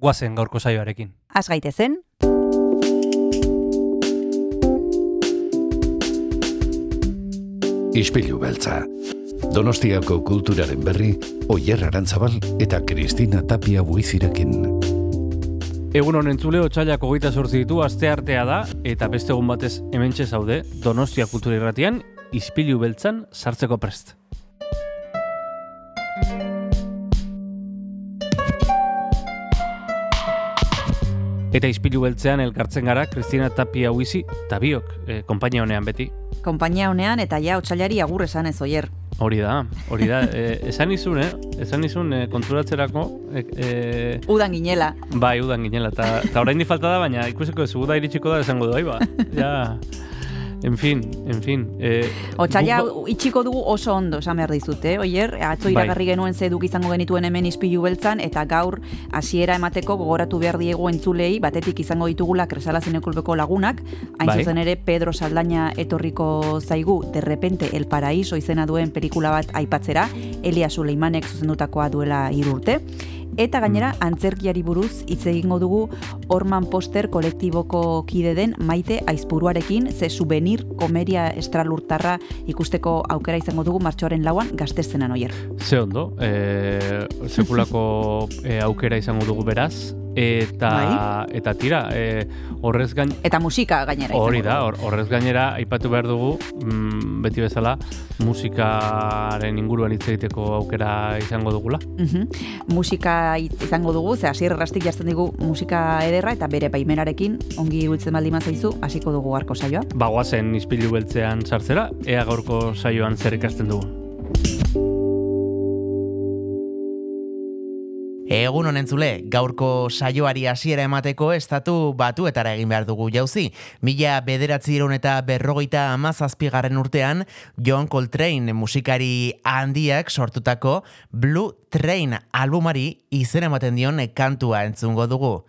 guazen gaurko saioarekin. Az gaitezen, Ispilu beltza. Donostiako kulturaren berri, Oyer Arantzabal eta Kristina Tapia buizirekin. Egun honen entzule, otxailak hogeita sortzi ditu, aste artea da, eta beste egun batez hementxe zaude, Donostia kultura irratian, izpilu beltzan sartzeko prest. Eta izpilu beltzean elkartzen gara, Kristina Tapia huizi, eta biok, eh, konpainia honean beti. konpainia honean eta ja otxailari agur esan ez oier. Hori da, hori da. Eh, esan izun, eh? Esan izun eh, konturatzerako, eh, eh, Udan ginela. bai, udan ginela, eta eta orain falta da, baina ikusiko ez, uda iritsiko da esango du, ba. Ja, en fin, en fin. Eh, Otsaila guk- itxiko dugu oso ondo, esan behar dizut, eh? Oier, atzo Bai. iragarri genuen ze duk izango genituen hemen izpilu beltzan, eta gaur hasiera emateko gogoratu behar diegu entzulei, batetik izango ditugula kresala zinekulpeko lagunak, hain Bai. zuzen ere Pedro Saldaña etorriko zaigu, de repente El Paraíso izena duen pelikula bat aipatzera, Elia Suleimanek zuzendutakoa duela hiru urte, Eta gainera, antzerkiari buruz hitz egingo dugu Orman Poster kolektiboko kide den Maite Aizpuruarekin, ze souvenir komeria estralurtarra ikusteko aukera izango dugu martxoaren lauan gaztezenan oier. Ze ondo, eh, sekulako eh, aukera izango dugu beraz, eta Bai. eta tira, eh, horrez gain Eta musika gainera hori da, dugu. hor- horrez gainera aipatu behar dugu, mm, beti bezala, musikaren inguruan hitz egiteko aukera izango dugula. Mhm. Musika hitz izango dugu, ze hasier errastik jartzen digu musika ederra eta bere baimenarekin ongi iruditzen baldin zaizu hasiko dugu harko saioa. Bagoazen izpilu beltzean sartzera, ea gaurko saioan zer ikasten dugu. Egun honen zule, gaurko saioari hasiera emateko estatu batuetara egin behar dugu jauzi. Mila bederatzi eta berrogeita amazazpigarren urtean, John Coltrane musikari handiak sortutako Blue Train albumari izen ematen dion kantua entzungo dugu.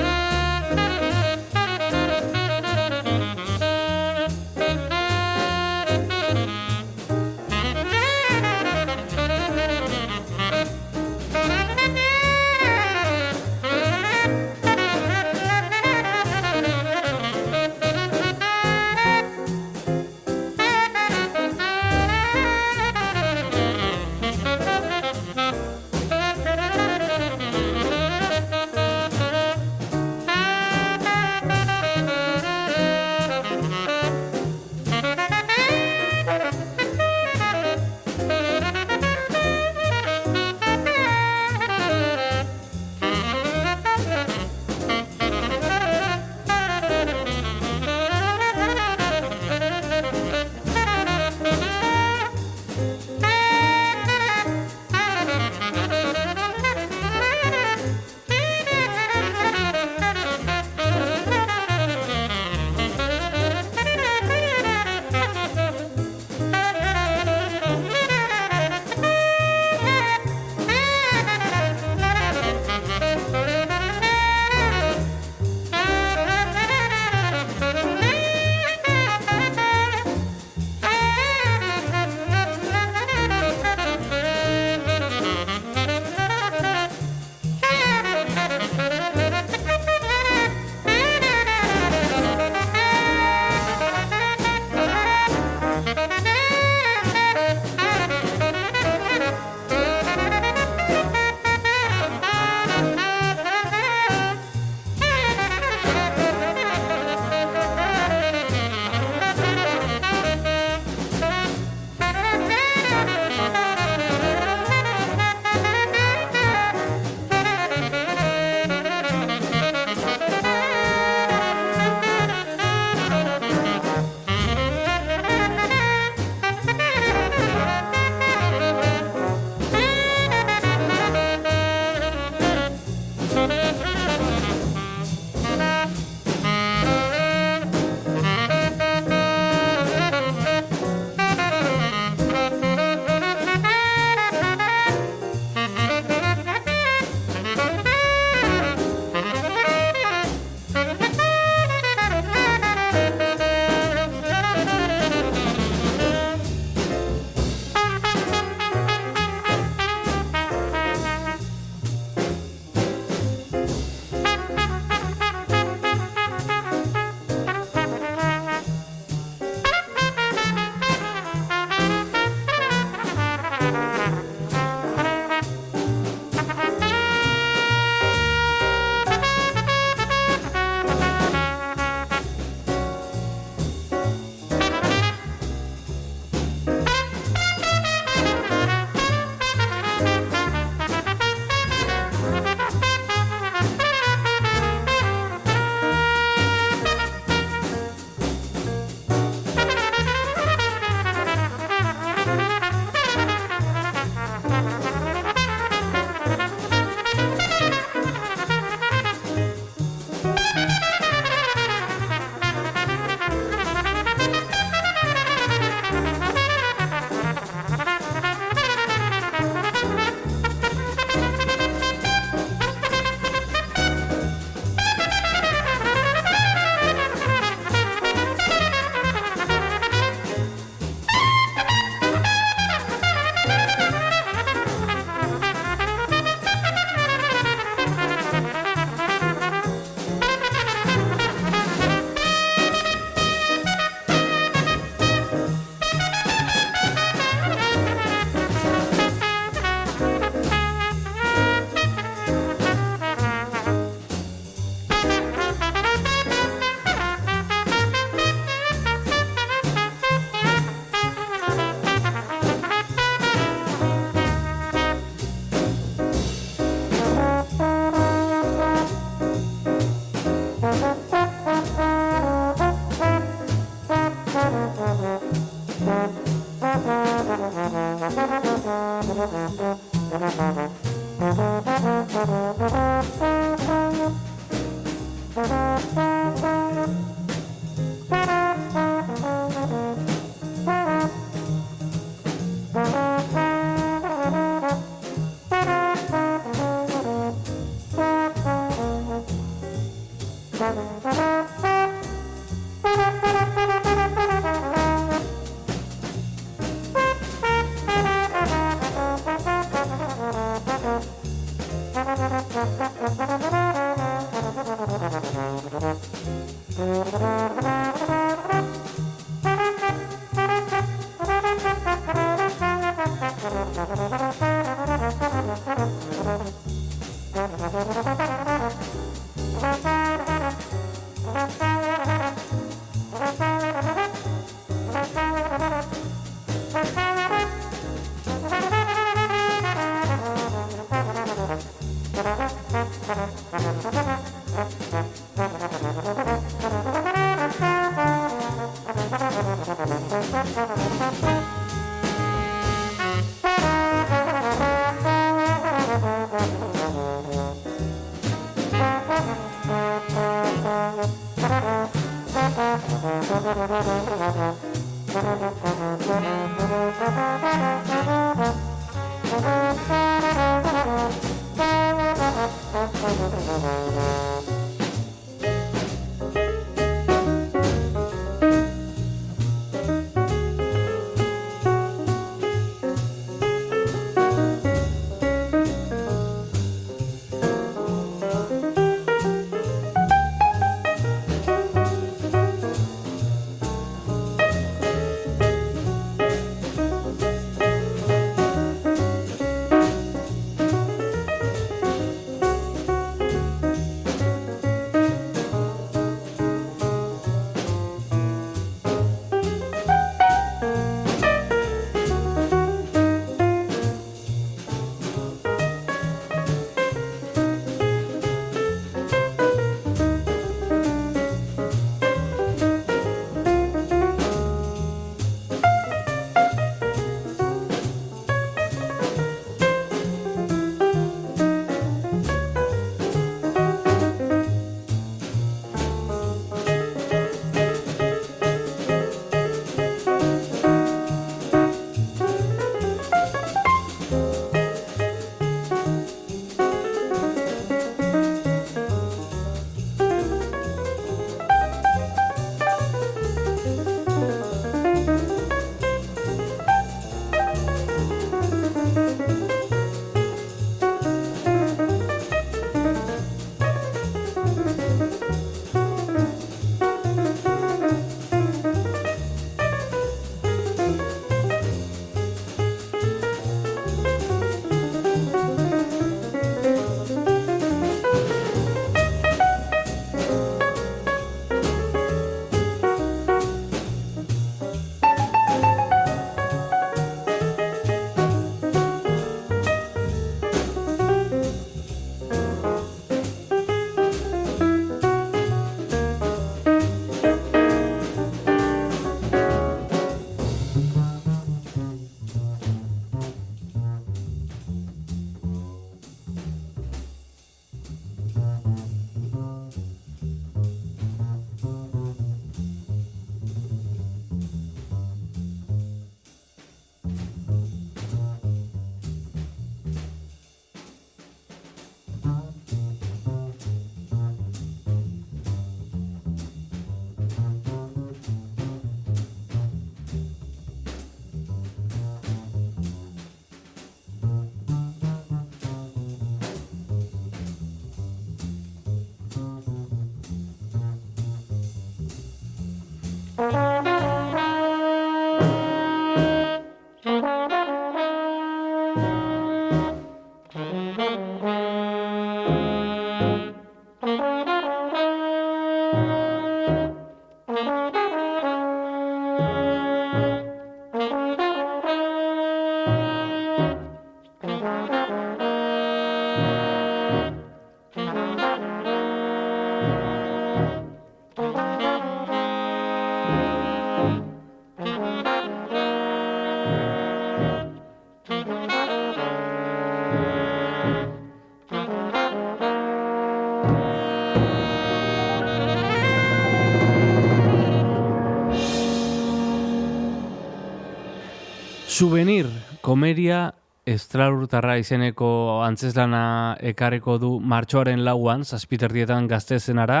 Souvenir, komeria estralurtarra izeneko antzeslana ekarriko du martxoaren lauan, zazpiterdietan gaztezenara,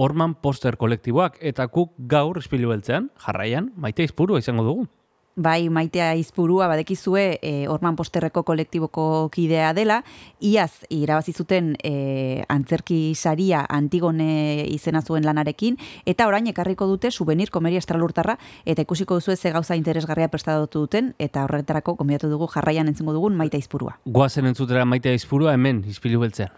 Orman poster kolektiboak, eta kuk gaur espilu beltzean, jarraian, maite izpuru izango dugu. Bai, maitea izpurua, badekizue, e, Orman Posterreko kolektiboko kidea dela, iaz, irabazi zuten e, antzerki saria antigone izena zuen lanarekin, eta orain ekarriko dute souvenir komeria estralurtarra, eta ikusiko duzu ze gauza interesgarria prestatu duten, eta horretarako komiatu dugu jarraian entzengo dugun maita izpurua. Guazen entzutera maitea izpurua, hemen, izpilu beltzean.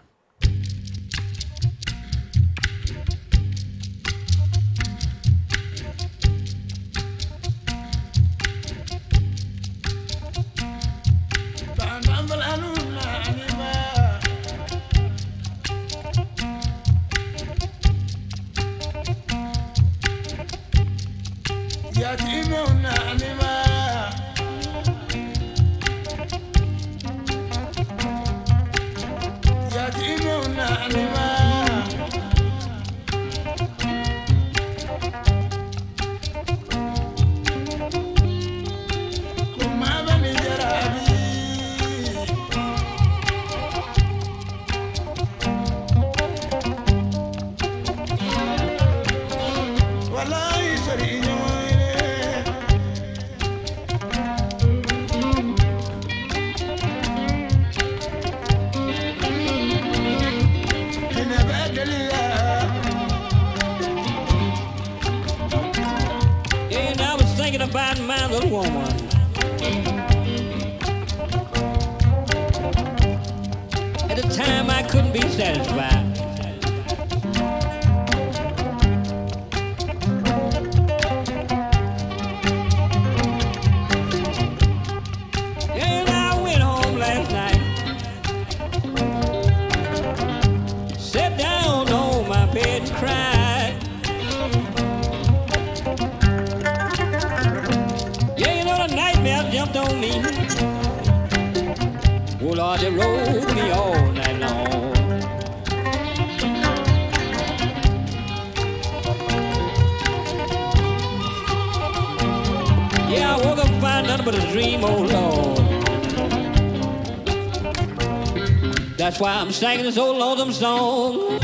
Singing this old lonesome song.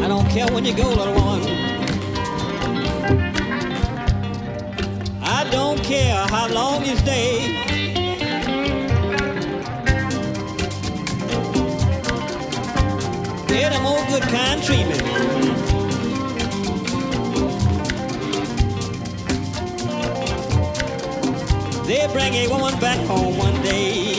I don't care when you go, little one. I don't care how long you stay. Good kind treatment. They bring a woman back home one day.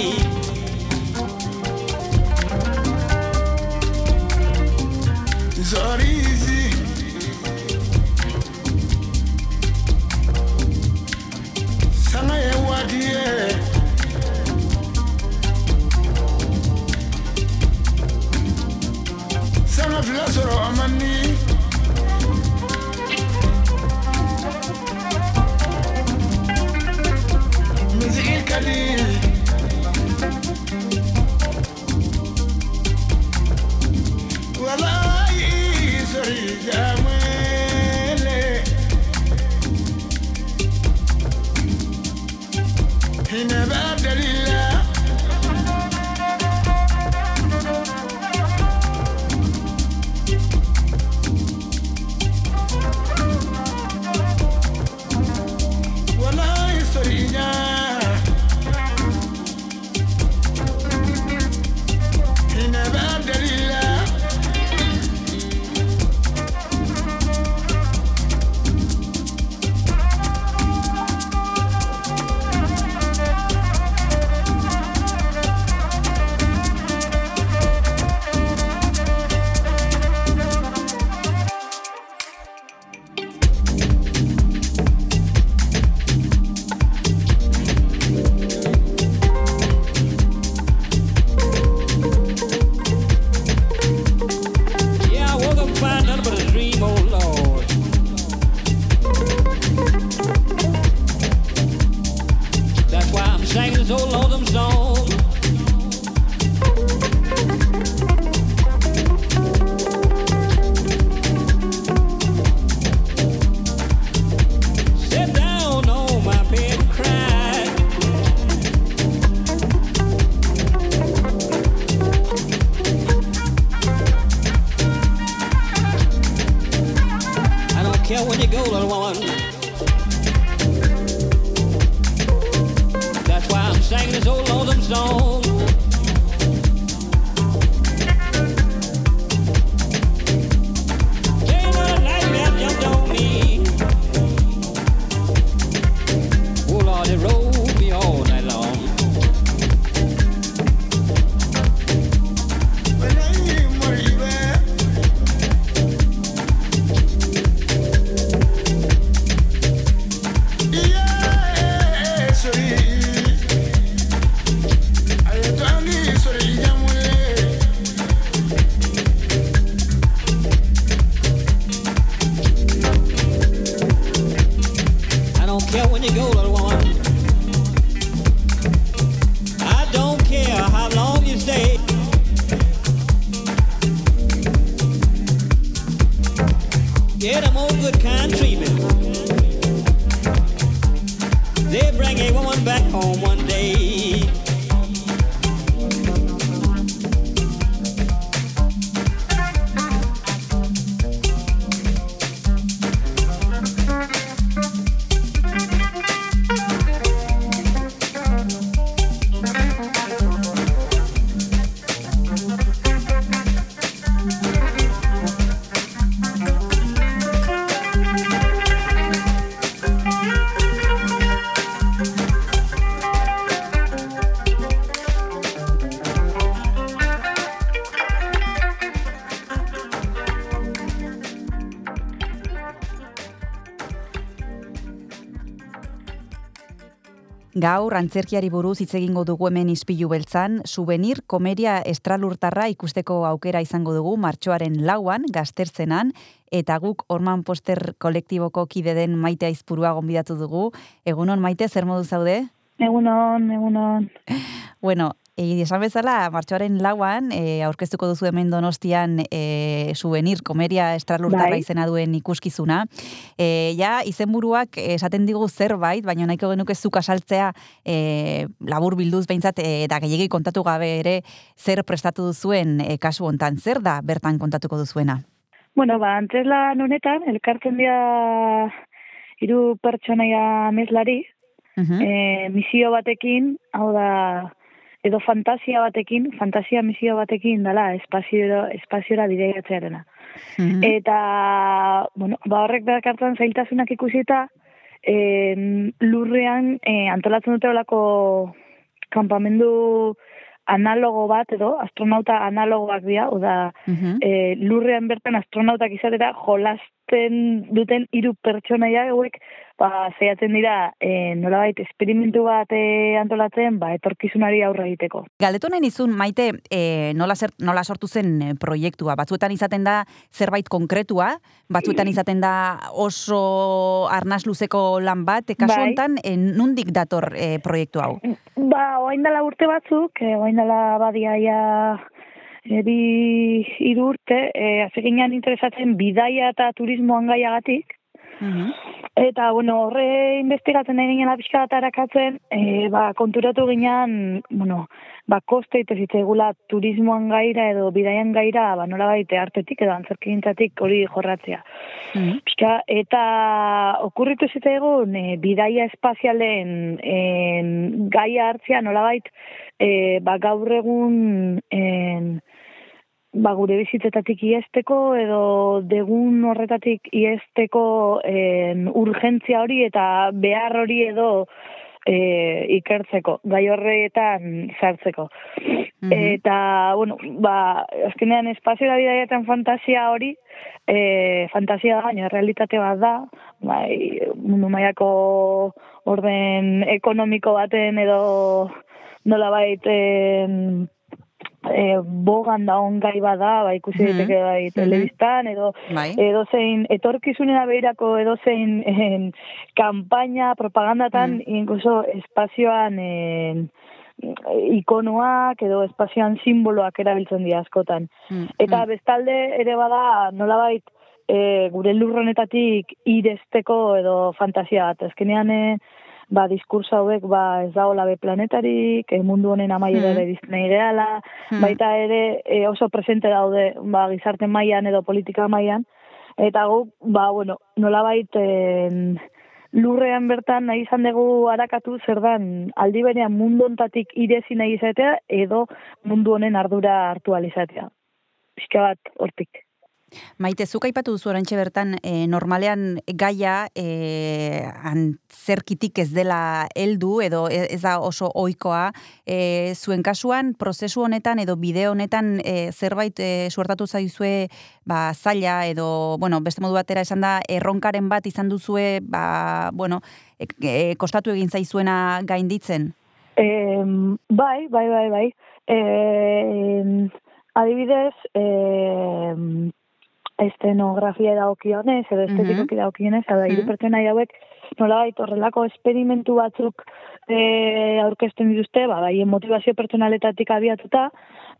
Gaur antzerkiari buruz hitz egingo dugu hemen ispilu beltzan, souvenir komedia estralurtarra ikusteko aukera izango dugu martxoaren lauan, gazterzenan, eta guk orman poster kolektiboko kide den maite aizpurua gonbidatu dugu. Egunon maite, zer modu zaude? Egunon, egunon. Bueno, e, esan bezala, martxoaren lauan, e, aurkeztuko duzu hemen donostian e, souvenir komedia estralurtarra Bai. izena duen ikuskizuna. E, ja, izenburuak esaten digu zerbait, baina nahiko genuke zuk asaltzea e, labur bilduz behintzat e, eta gehiagi kontatu gabe ere zer prestatu duzuen e, kasu hontan, zer da bertan kontatuko duzuena? Bueno, ba, antzeslan honetan, elkartzen dira hiru pertsonaia meslari, Mhm. e, misio batekin, hau da, edo fantasia batekin, fantasia misio batekin dela espaziora, espaziora bideiatzearena. Mhm. Eta, bueno, ba horrek dakartzen zailtasunak ikusita, e, lurrean e, antolatzen dute olako kanpamendu analogo bat edo, astronauta analogoak dira, oda, Mhm. e, lurrean bertan astronautak izatera jolasten duten hiru pertsonaia hauek ba saiatzen dira e, nolabait esperimentu bat e, antolatzen ba etorkizunari aurre egiteko. Galdetu nahi nizun, maite, e, nola, zer, nola sortu zen proiektua? Batzuetan izaten da zerbait konkretua, batzuetan izaten da oso arnaz luzeko lan bat, e, kasu Bai. honetan, e, nundik dator e, proiektu hau? Ba, orain dela urte batzuk, e, orain dela badia ja e, bi hiru urte, e, azeginan interesatzen bidaia eta turismoan gaiagatik, Mhm. Eta, bueno, horre investigatzen nahi ginen pixka bat arakatzen, e, ba, konturatu ginen, bueno, ba, koste ite zitzaigula turismoan gaira edo bidaian gaira, ba, nola baite artetik edo antzerkigintzatik hori jorratzea. Mhm. Pixka, eta okurritu zitzaigun e, bidaia espazialen en, gaia hartzea nolabait e, ba, gaur egun en, ba, gure bizitzetatik iesteko edo degun horretatik iesteko en, urgentzia hori eta behar hori edo e, ikertzeko, gai horretan sartzeko. Mhm. Eta, bueno, ba, azkenean espazioa bidaiatzen fantasia hori, e, fantasia da, baina realitate bat da, bai, mundu mailako orden ekonomiko baten edo nola baiten e, bogan da gai bada, ba, ikusi Mhm. daiteke bai telebistan, edo Bai. edo zein etorkizunera behirako edo zein en, kampaina, propagandatan, incluso espazioan en, ikonoak edo espazioan simboloak erabiltzen dira askotan. Mhm. Eta bestalde ere bada nolabait e, gure lurronetatik iresteko edo fantasia bat. Azkenean e, ba, diskurso hauek ba, ez dago labe planetarik, e, mundu honen amaiera bizten nahi gehala, Hmm. baita ere e, oso presente daude ba, gizarte mailan edo politika mailan, Eta guk, ba, bueno, nolabait en, lurrean bertan nahi izan dugu harakatu zer dan aldi berean mundu ontatik irezi nahi izatea edo mundu honen ardura hartu alizatea. Pixka bat hortik. Maite, zuk aipatu duzu orantxe bertan, e, normalean gaia e, antzerkitik ez dela heldu edo e- ez da oso ohikoa e, zuen kasuan, prozesu honetan edo bideo honetan e, zerbait e, suertatu zaizue ba, zaila edo, bueno, beste modu batera esan da, erronkaren bat izan duzue, ba, bueno, e, e, kostatu egin zaizuena gainditzen? E, bai, bai, bai, bai. E, adibidez, e, estenografia dagokionez, edo estetikoki dagokionez, edo hiru Mhm. pertsona hauek nolabait horrelako esperimentu batzuk e, aurkezten dituzte, ba, bai, motivazio pertsonaletatik abiatuta,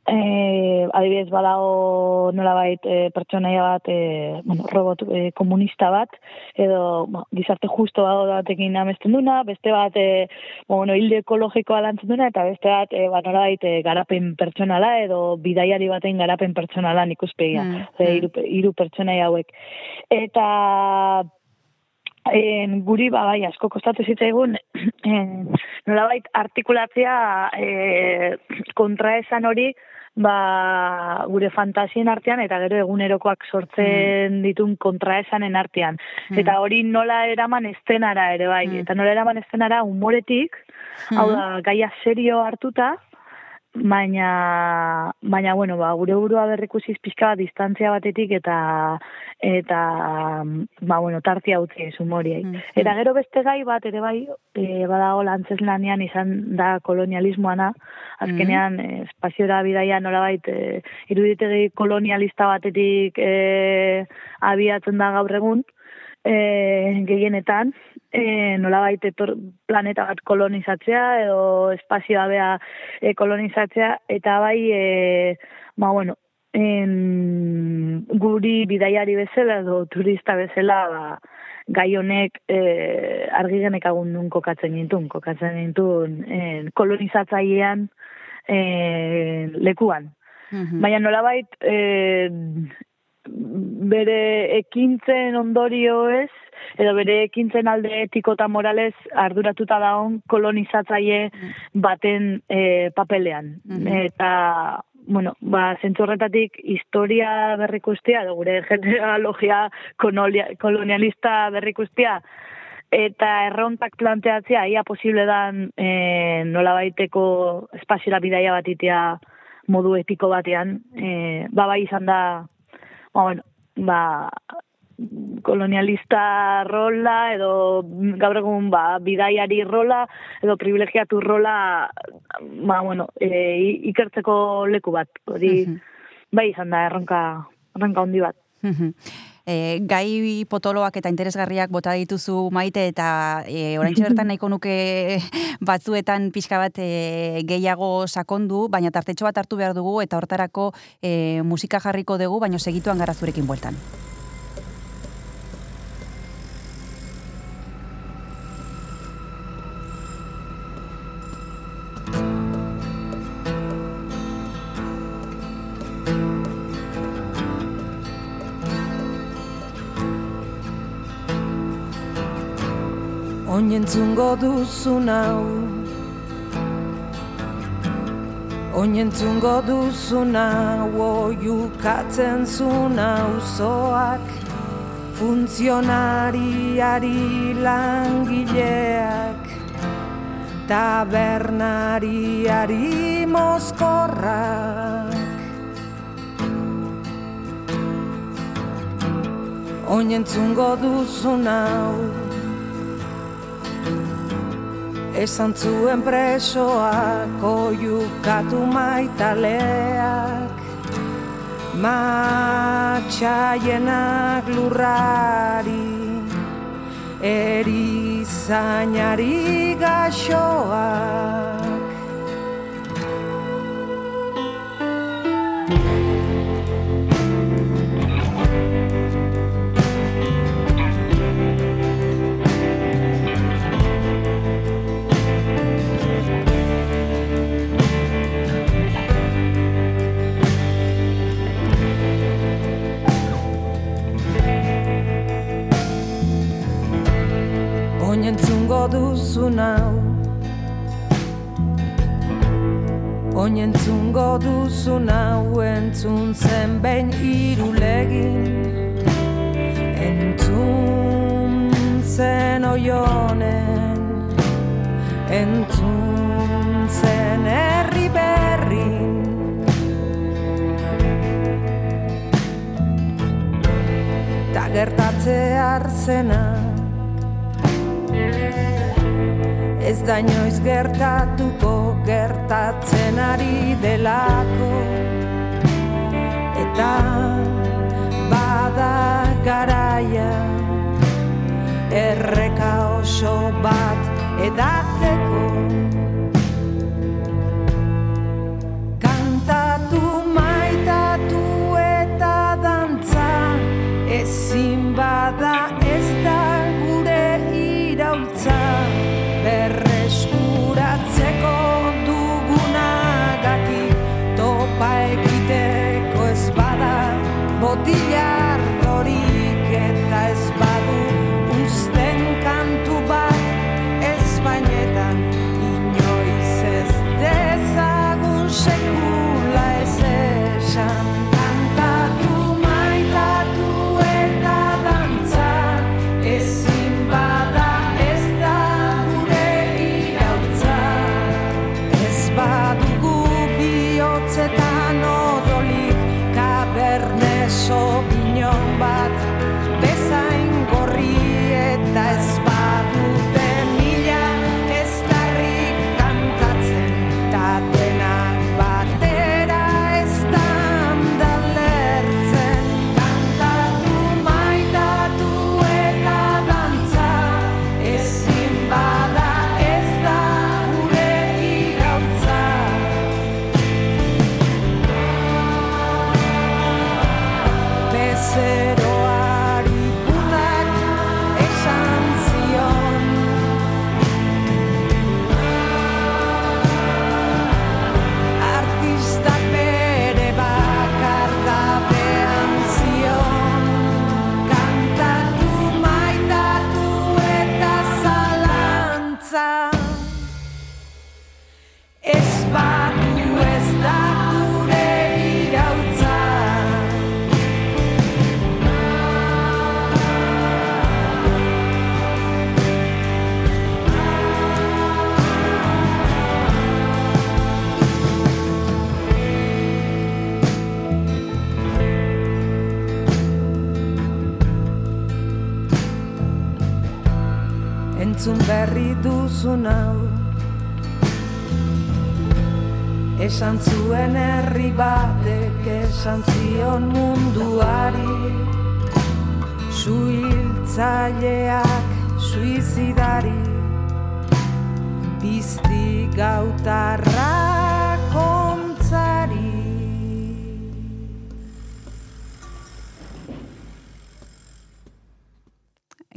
e, adibidez badago nolabait e, pertsonaia bat, e, bueno, robot e, komunista bat, edo ba, gizarte justo batekin amesten duna, beste bat e, bueno, hilde ekologikoa lantzen duna, eta beste bat e, ba, nolabait e, garapen pertsonala edo bidaiari baten garapen pertsonalan ikuspegia. Mm, Ze, mm. hiru, hiru pertsonaia hauek. Eta en, guri ba, bai, asko kostatu zitzaigun en, nolabait artikulatzea e, kontraesan hori ba, gure fantasien artean eta gero egunerokoak sortzen ditun kontraesanen artean. Mm. Eta hori nola eraman estenara ere bai, Mm. eta nola eraman estenara humoretik, hau da, gaia serio hartuta, baina, baina bueno, ba, gure burua berrikusiz pixka bat distantzia batetik eta eta ba, bueno, tartia utzi ez humoriei. Mm. Eta gero beste gai bat ere bai, e, badago lantzeslanean izan da kolonialismoana, azkenean e, espaziora bidaia nolabait e, iruditegi kolonialista batetik e, abiatzen da gaur egun, e, gehienetan, e, nolabait etor, planeta bat kolonizatzea edo espazioa bea e, kolonizatzea, eta bai, e, ba, bueno, en, guri bidaiari bezala edo turista bezala ba, gai honek e, argi genekagun nun kokatzen gintun, kokatzen gintun en, kolonizatzailean e, lekuan. Mhm. Baina nolabait e, bere ekintzen ondorio ez, edo bere ekintzen alde etiko eta moralez arduratuta daun kolonizatzaile baten e, papelean. Mhm. Eta, bueno, ba, zentzu horretatik historia berrikustea, edo gure genealogia konolia- kolonialista berrikustea, eta errontak planteatzea, ia posible dan e, nola baiteko espaziora bidaia bat itea modu epiko batean, e, ba, bai izan da, ba, bueno, ba, kolonialista rola edo gaur egun ba, bidaiari rola edo privilegiatu rola ba, bueno, e, ikertzeko leku bat. Hori Mhm. bai izan da erronka, erronka handi bat. Mhm. E, gai potoloak eta interesgarriak bota dituzu maite eta e, oraintxe bertan nahiko nuke batzuetan pixka bat e, gehiago sakondu, baina tartetxo bat hartu behar dugu eta hortarako e, musika jarriko dugu, baina segituan gara zurekin bueltan. Oinentzungo duzun hau Oinentzungo duzun hau Oiukatzen zun auzoak Funtzionariari langileak. Tabernariari mozkorrak. Oinentzungo duzun hau Esan zuen presoak oiukatu maitaleak. Matxaienak lurrari Erizainari gaxoak duzu nau Oin entzungo duzu nau entzun zen behin irulegin Entzun zen oionen Entzun zen herri berrin. Ta gertatze arzena Ez da inoiz gertatuko gertatzen ari delako. Eta bada garaia Erreka oso bat edatzeko. Kantatu maitatu eta dantza Ezin bada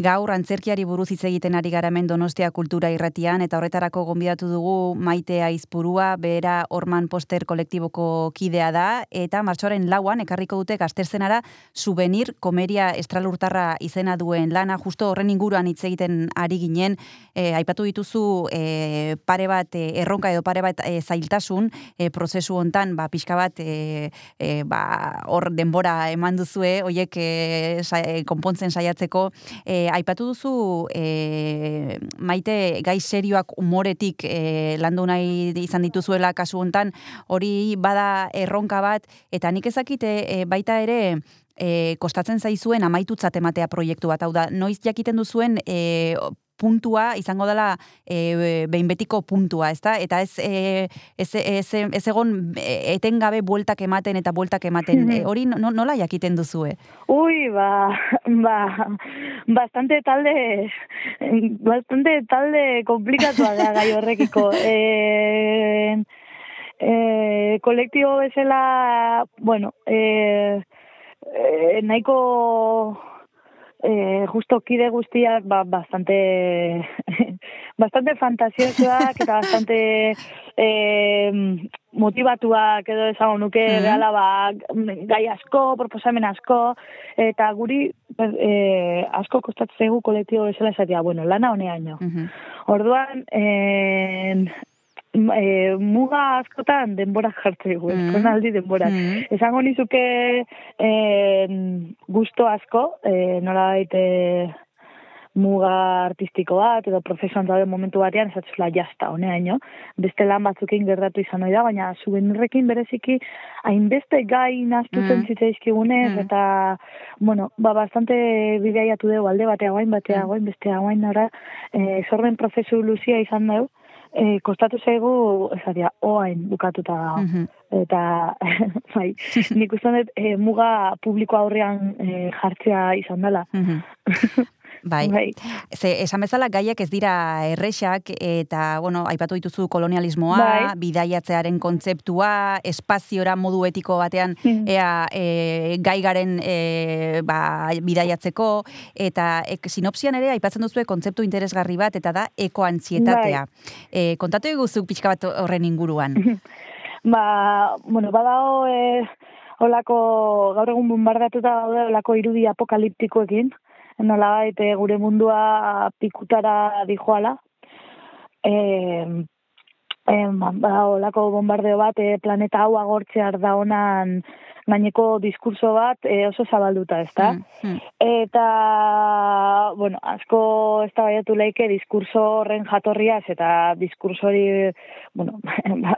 Gaur antzerkiari buruz hitz egiten ari gara hemen Donostia Kultura Irratian eta horretarako gonbidatu dugu Maite Aizpurua, bera Orman Poster kolektiboko kidea da eta martxoaren lauan ekarriko dute gazterzenara souvenir komeria estralurtarra izena duen lana. Justo horren inguruan hitz egiten ari ginen e, aipatu dituzu e, pare bat e, erronka edo pare bat e, zailtasun e, prozesu hontan ba pixka bat e, ba hor denbora eman duzue hoiek e, sa, konpontzen saiatzeko e, aipatu duzu e, maite gai serioak umoretik e, landu nahi izan dituzuela kasu hontan hori bada erronka bat eta nik ezakite e, baita ere e, kostatzen zaizuen amaitutzat ematea proiektu bat. Hau da noiz jakiten duzuen e, puntua izango dela e, behin betiko puntua, ezta? Eta ez, e, ez, ez, ez egon e, etengabe bueltak ematen eta bueltak ematen. E, hori no, nola jakiten duzue? Uy, ba, ba, bastante talde, bastante talde komplikatua da gai horrekiko. E, e, kolektibo bezala, bueno, e, e, nahiko e, justo kide guztiak ba, bastante bastante fantasiosoak eta bastante e, motivatuak edo esango nuke Mhm. reala ba, gai asko, proposamen asko, eta guri e, asko kostatzen zaigu kolektibo bezala esatea, bueno, lana honeaino. Mhm. Orduan, en, e, muga askotan denbora jartzen dugu, Mhm. eskonaldi denbora. Mhm. Esango nizuke en, gusto asko, e, nola baite muga artistiko bat, edo prozesuan dauden momentu batean, esatzula jazta, honeaino. Beste lan batzukin gertatu izan da, baina zubenirrekin bereziki hainbeste gai naztutzen Mm. zitzaizkigunez, Mm. eta, bueno, ba, bastante bideiatu dugu alde batea guain, batea Mm. guain, bestea guain, nora, e, sorren prozesu luzia izan dugu, e, kostatu zaigu, esatia, oain bukatuta dago. Mhm. Eta, bai, nik uste dut e, muga publiko aurrean e, jartzea izan dela. Mhm. Bai. Bai. Ze, esan bezala gaiak ez dira erresak eta, bueno, aipatu dituzu kolonialismoa, Bai. bidaiatzearen kontzeptua, espaziora modu etiko batean Mm. ea e, gai garen e, ba, bidaiatzeko, eta ek, sinopsian ere aipatzen duzue kontzeptu interesgarri bat, eta da ekoantzietatea. Bai. E, kontatu eguzuk pixka bat horren inguruan. Ba, bueno, badao, e, olako, gaur egun bombardatuta daude olako irudi apokaliptikoekin, nola baite gure mundua pikutara dijoala. E, e, ba, olako bombardeo bat, e, planeta hau agortzear da honan gaineko diskurso bat e, oso zabalduta, ezta? Mm, mm. Eta, bueno, asko ez da leike diskurso horren jatorriaz eta diskurso hori, bueno, ba,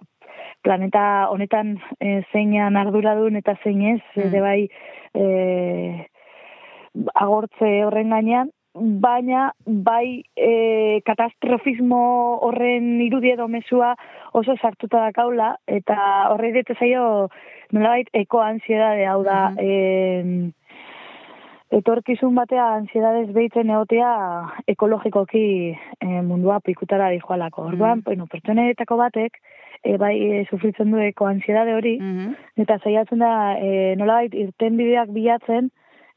planeta honetan e, zeinan arduradun eta zein ez, Mm. bai e, agortze horren gainean, baina bai e, katastrofismo horren irudi edo mesua oso sartuta dakaula, eta horre ditu zaio nolabait ekoansiedade hau da, Mhm. em, etorkizun batea ansiedades behitzen egotea ekologikoki e, mundua pikutara dijoalako. Orduan, Mm. bueno, pertsoneetako batek, e, bai e, sufritzen du eko ansiedade hori, Mhm. eta saiatzen da e, nolabait irten bideak bilatzen,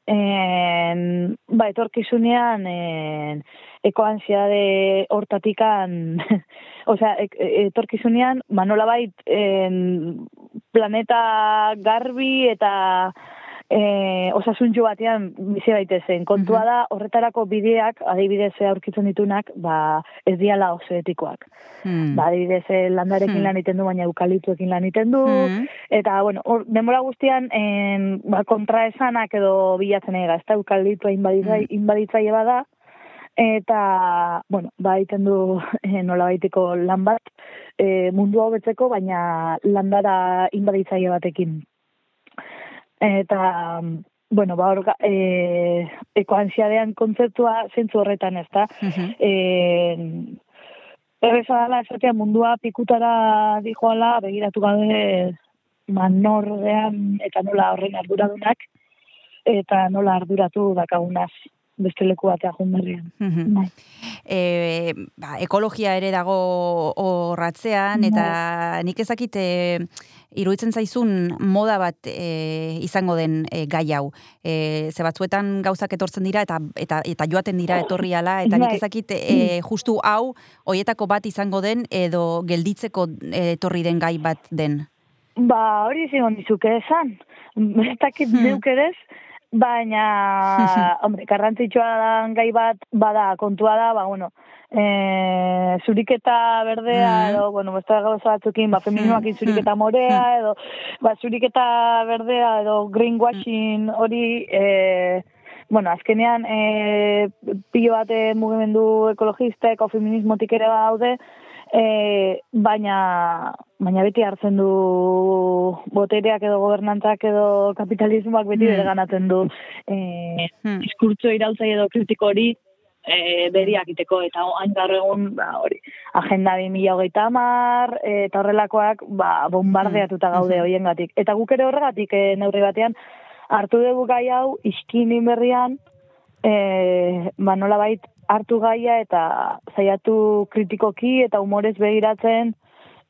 en, ba, etorkizunean en, ekoansiade hortatikan, osea, e, etorkizunean, ba, nolabait en, planeta garbi eta e, osasuntxu batean bizi daitezen. Kontua Mhm. da horretarako bideak, adibidez aurkitzen ditunak, ba, ez diala oso etikoak. Mm. Ba, adibidez eh, landarekin Hmm. lan egiten du, baina eukaliptuekin lan egiten du, Mm. Eta, bueno, hor, denbora guztian, en, ba, kontraesanak edo bilatzen ega, ez da eukaliptua inbaditzai, inbaditzaile bada, eta, bueno, ba, egiten du e, nola baiteko lan bat, e, mundu hobetzeko, baina landara inbaditzaile batekin. Eta, bueno, ba, hor, ga- e, ekoansiadean kontzeptua zentzu horretan, ez da? Mhm. Eh, Erreza dela esatea mundua pikutara dijoala begiratu gabe manordean eta nola horren arduradunak eta nola arduratu dakagunaz beste leku batea joan berrian. Mhm. Bai. e, ba, ekologia ere dago horratzean, eta nik ezakit e, iruditzen zaizun moda bat e, izango den e, gai hau. E, ze batzuetan gauzak etortzen dira eta, eta, eta joaten dira etorriala, eta nik Bai. ezakit e, justu hau hoietako bat izango den edo gelditzeko etorri den gai bat den. Ba, hori zigon dizuke esan. Ez dakit Hmm. neuk baina, hombre, garrantzitsua gai bat, bada, kontua da, ba, bueno, e, zuriketa berdea, Mm. edo, bueno, beste gauza batzukin, ba, femininoakin zuriketa morea, edo, ba, zuriketa berdea, edo greenwashing hori, e, bueno, azkenean, e, pilo bate mugimendu ekologista, ekofeminismotik ere daude, e, baina, baina beti hartzen du botereak edo gobernantzak edo kapitalismoak beti Mm. ganatzen du e, Hmm. diskurtso irautzaile edo kritiko hori e, beriak iteko eta hain gaur egun ba, hori agenda 2030 hamar eta horrelakoak ba, bombardeatuta gaude Mhm. hoiengatik eta guk ere horregatik e, neurri batean hartu dugu gai hau iskinin berrian e, ba nolabait hartu gaia eta saiatu kritikoki eta humorez begiratzen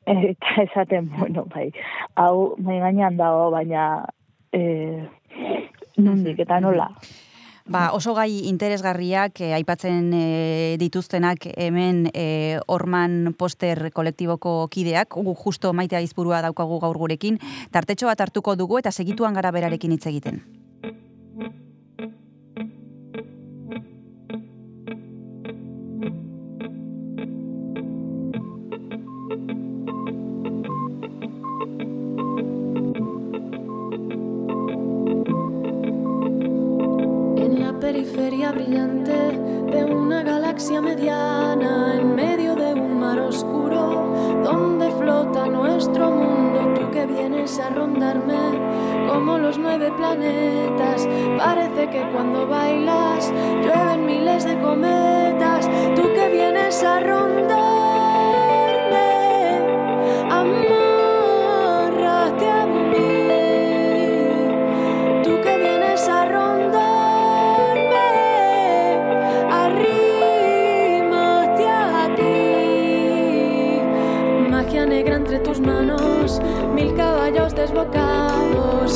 eta esaten, bueno, bai, hau mai gainean dago, baina e, nondik eta nola. Ba, oso gai interesgarriak eh, aipatzen eh, dituztenak hemen eh, orman poster kolektiboko kideak, gu justo maitea izburua daukagu gaur gurekin, tartetxo bat hartuko dugu eta segituan gara berarekin hitz egiten. Brillante de una galaxia mediana, en medio de un mar oscuro, donde flota nuestro mundo, tú que vienes a rondarme como los nueve planetas. Parece que cuando bailas llueven miles de cometas, tú que vienes a rondarme. Amárrate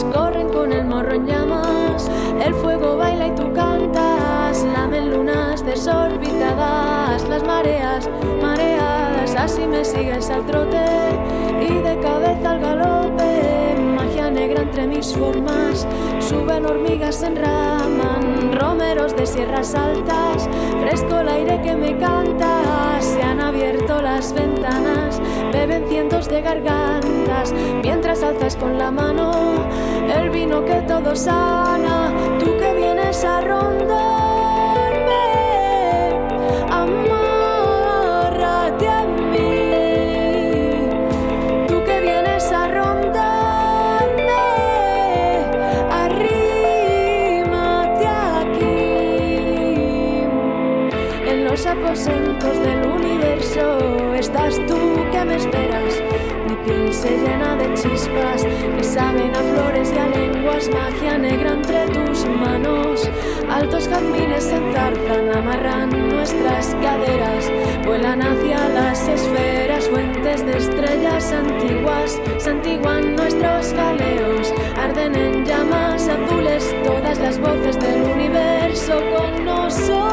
corren con el morro en llamas. El fuego baila y tú cantas, lamen lunas desorbitadas, las mareas, mareadas. Así me sigues al trote y de cabeza al galope. Magia negra entre mis formas, suben hormigas se enraman, romeros de sierras altas, fresco el aire que me canta, abierto las ventanas, beben cientos de gargantas, mientras alzas con la mano el vino que todo sana, tú que vienes a rondarme, aposentos del universo estás tú que me esperas. Mi piel se llena de chispas que saben a flores y a lenguas, magia negra entre tus manos. Altos jazmines se enzarzan, amarran nuestras caderas, vuelan hacia las esferas, fuentes de estrellas antiguas, santiguan nuestros galeos, arden en llamas azules todas las voces del universo con nosotros.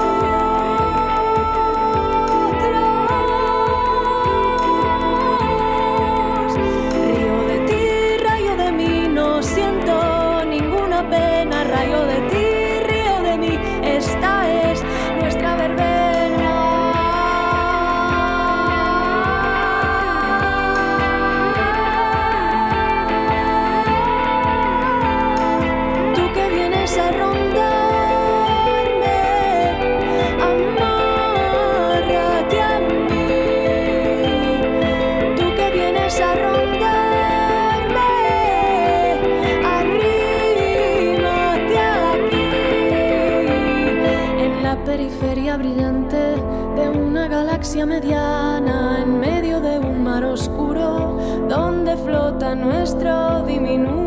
Mediana, en medio de un mar oscuro, donde flota nuestro diminuto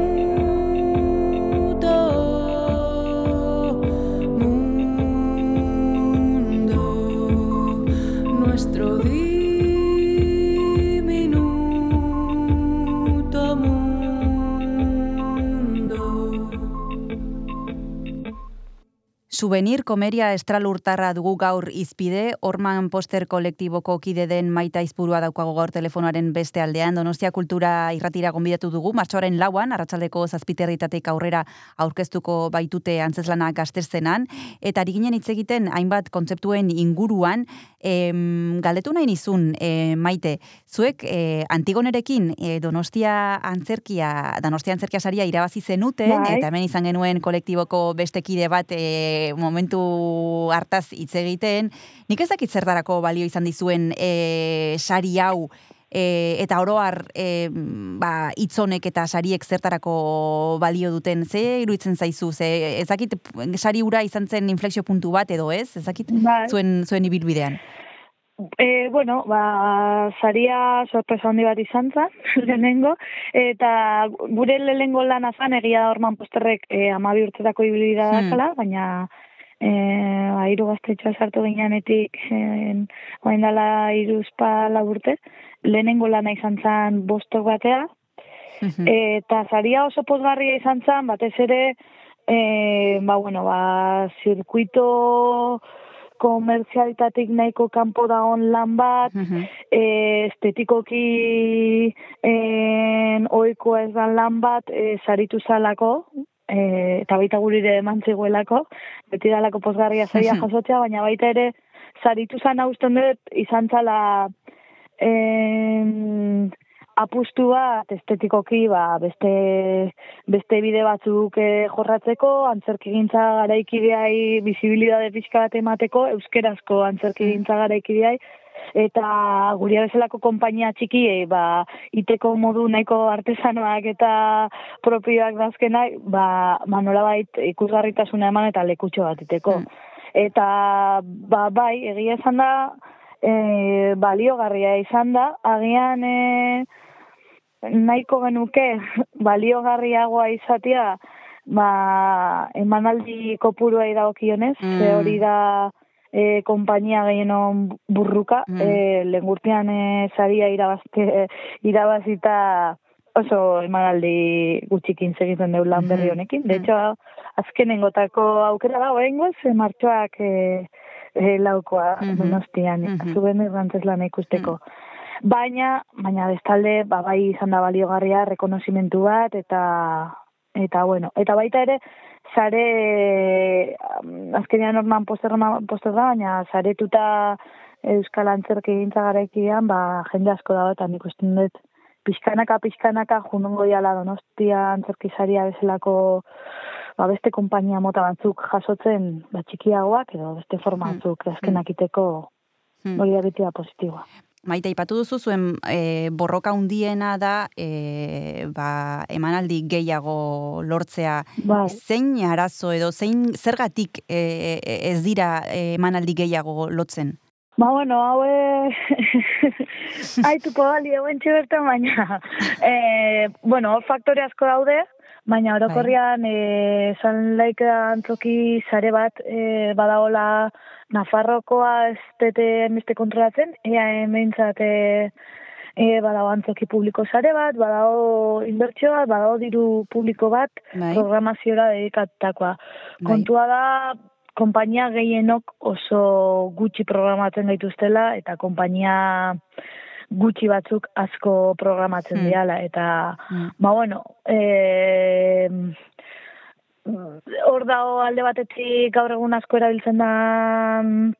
Souvenir komeria estralurtarra dugu gaur izpide, Orman Poster kolektiboko kide den maita izpurua daukago gaur telefonoaren beste aldean, Donostia Kultura irratira gonbidatu dugu, martxoaren lauan, arratsaldeko zazpiterritatek aurrera aurkeztuko baitute antzeslana gaztezenan, eta ari ginen hitz egiten hainbat kontzeptuen inguruan, em, galdetu nahi nizun, e, maite, zuek e, Antigonerekin e, Donostia antzerkia, Donostia antzerkia saria irabazi zenuten, Bai. eta hemen izan genuen kolektiboko beste kide bat e, momentu hartaz hitz egiten, nik ez dakit zertarako balio izan dizuen e, sari hau, e, eta oroar e, ba, itzonek eta sariek zertarako balio duten, ze iruditzen zaizu, ze ez dakit sari ura izan zen inflexio puntu bat edo ez, ez dakit Bai. zuen, zuen ibilbidean. E, bueno, ba, saria sorpresa handi bat izan zen, lehenengo, eta gure lehenengo lana zan, egia da orman posterrek e, amabi urtetako ibilbidea Hmm. dakala, baina e, ba, hiru gaztetxoa sartu ginenetik, e, oain dala iruzpa urte, lehenengo lana izan zen bostok batea, Mhm. eta saria oso pozgarria izan zen, batez ere, e, ba, bueno, ba, zirkuito komertzialitatik nahiko kanpo dagoen lan bat, e, estetikoki en, oikoa ez dan lan bat, e, saritu zalako, e, eta baita gurire eman zegoelako, beti dalako posgarria zaila jasotzea, baina baita ere, saritu zan hausten dut, izan zala en, apustu bat estetikoki ba, beste, beste bide batzuk eh, jorratzeko, antzerkigintza garaikideai bizibilidade pixka bat emateko, euskerazko antzerkigintza garaikideai, eta guria bezalako konpainia txikiei ba iteko modu nahiko artesanoak eta propioak dazkenak ba ba nolabait ikusgarritasuna eman eta lekutxo bat iteko. Eta ba bai, egia esan da e, baliogarria izan da, agian e, nahiko genuke baliogarriagoa izatea ba, emanaldi kopuruei dagokionez, Mm. ze hori da e, konpainia gehienon burruka, Mm. e, lengurtean e, saria irabazte, irabazita oso emanaldi gutxikin segiten deu lan berri honekin. De hecho, azkenengotako aukera da, oraingoz, e, martxoak e, e, laukoa Mhm. donostian, Mhm. zuben irrantzez lan ikusteko. Baina, baina bestalde, ba, bai izan da baliogarria, rekonozimentu bat, eta, eta bueno, eta baita ere, sare, azkenean orman poster, poster da, baina saretuta Euskal Antzerki gintza garaikidean, ba, jende asko dago, eta nik uste dut, pixkanaka, pixkanaka, junongo jala donostia antzerki saria bezalako ba, beste konpainia mota batzuk jasotzen ba, txikiagoak, edo beste forma batzuk azkenak iteko Hmm. hori da beti da positiboa. Maite, ipatu duzu zuen e, borroka hundiena da e, ba, emanaldi gehiago lortzea. Bai. Zein arazo edo zein zergatik e, e, ez dira e, emanaldi gehiago lotzen? Ba, bueno, haue haituko bali eguen bertan, baina, e, bueno, faktore asko daude, baina orokorrian e, esan laik antzoki sare bat e, badagola Nafarrokoa ez dute beste kontrolatzen, ea hementzat e, e, badago antzoki publiko sare bat, badago inbertsio bat, badago diru publiko bat, Bai. programaziora dedikatutakoa. Kontua da, konpainia gehienok oso gutxi programatzen gaituztela, eta konpainia gutxi batzuk asko programatzen Hmm. diala, eta, Hmm. ba bueno, e, hor dago alde batetik gaur egun asko erabiltzen da mm,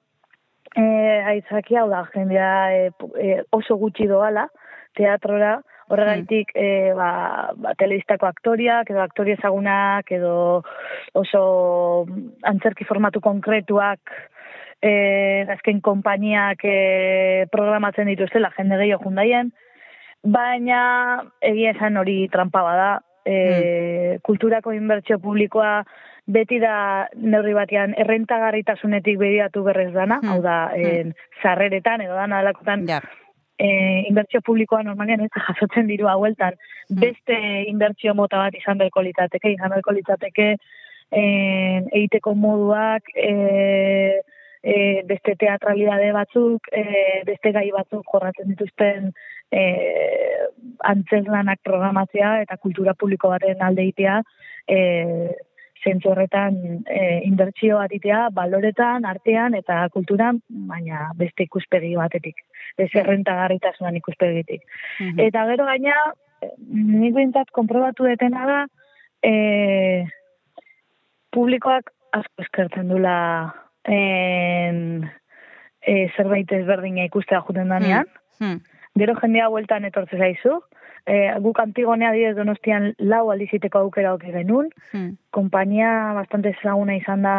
e, aitzaki hau da, jendea e, e, oso gutxi doala, teatrora, horregaitik e, ba, ba, telebistako aktoriak, edo aktori ezagunak, edo oso antzerki formatu konkretuak, e, azken konpainiak e, programatzen dituztela, jende gehiago jundaien, baina egia esan hori trampa bada, e, kulturako inbertsio publikoa beti da neurri batean errentagarritasunetik begiratu berrez dana, hau da, en, sarreretan edo dana delakotan, e, inbertsio publikoa normalean ez jasotzen diru haueltan, beste inbertsio mota bat izan beharko litzateke, izan beharko litzateke en, egiteko moduak, e, e, beste teatralidade batzuk, e, beste gai batzuk jorratzen dituzten e, antzezlanak programatzea eta kultura publiko baten alde egitea, e, zentzu horretan e, inbertsio bat egitea, baloretan, artean eta kulturan, baina beste ikuspegi batetik, ez errentagarritasunan ikuspegitik. Eta gero gaina, nik bintzat konprobatu detena da, e, publikoak asko eskertzen dula en, e, zerbait ezberdina ikustea juten danean. Hmm. Gero jendea bueltan etortze zaizu. E, guk antigonea didez donostian lau aldiziteko aukera oke genuen. Hmm. Kompainia bastante ezaguna izan da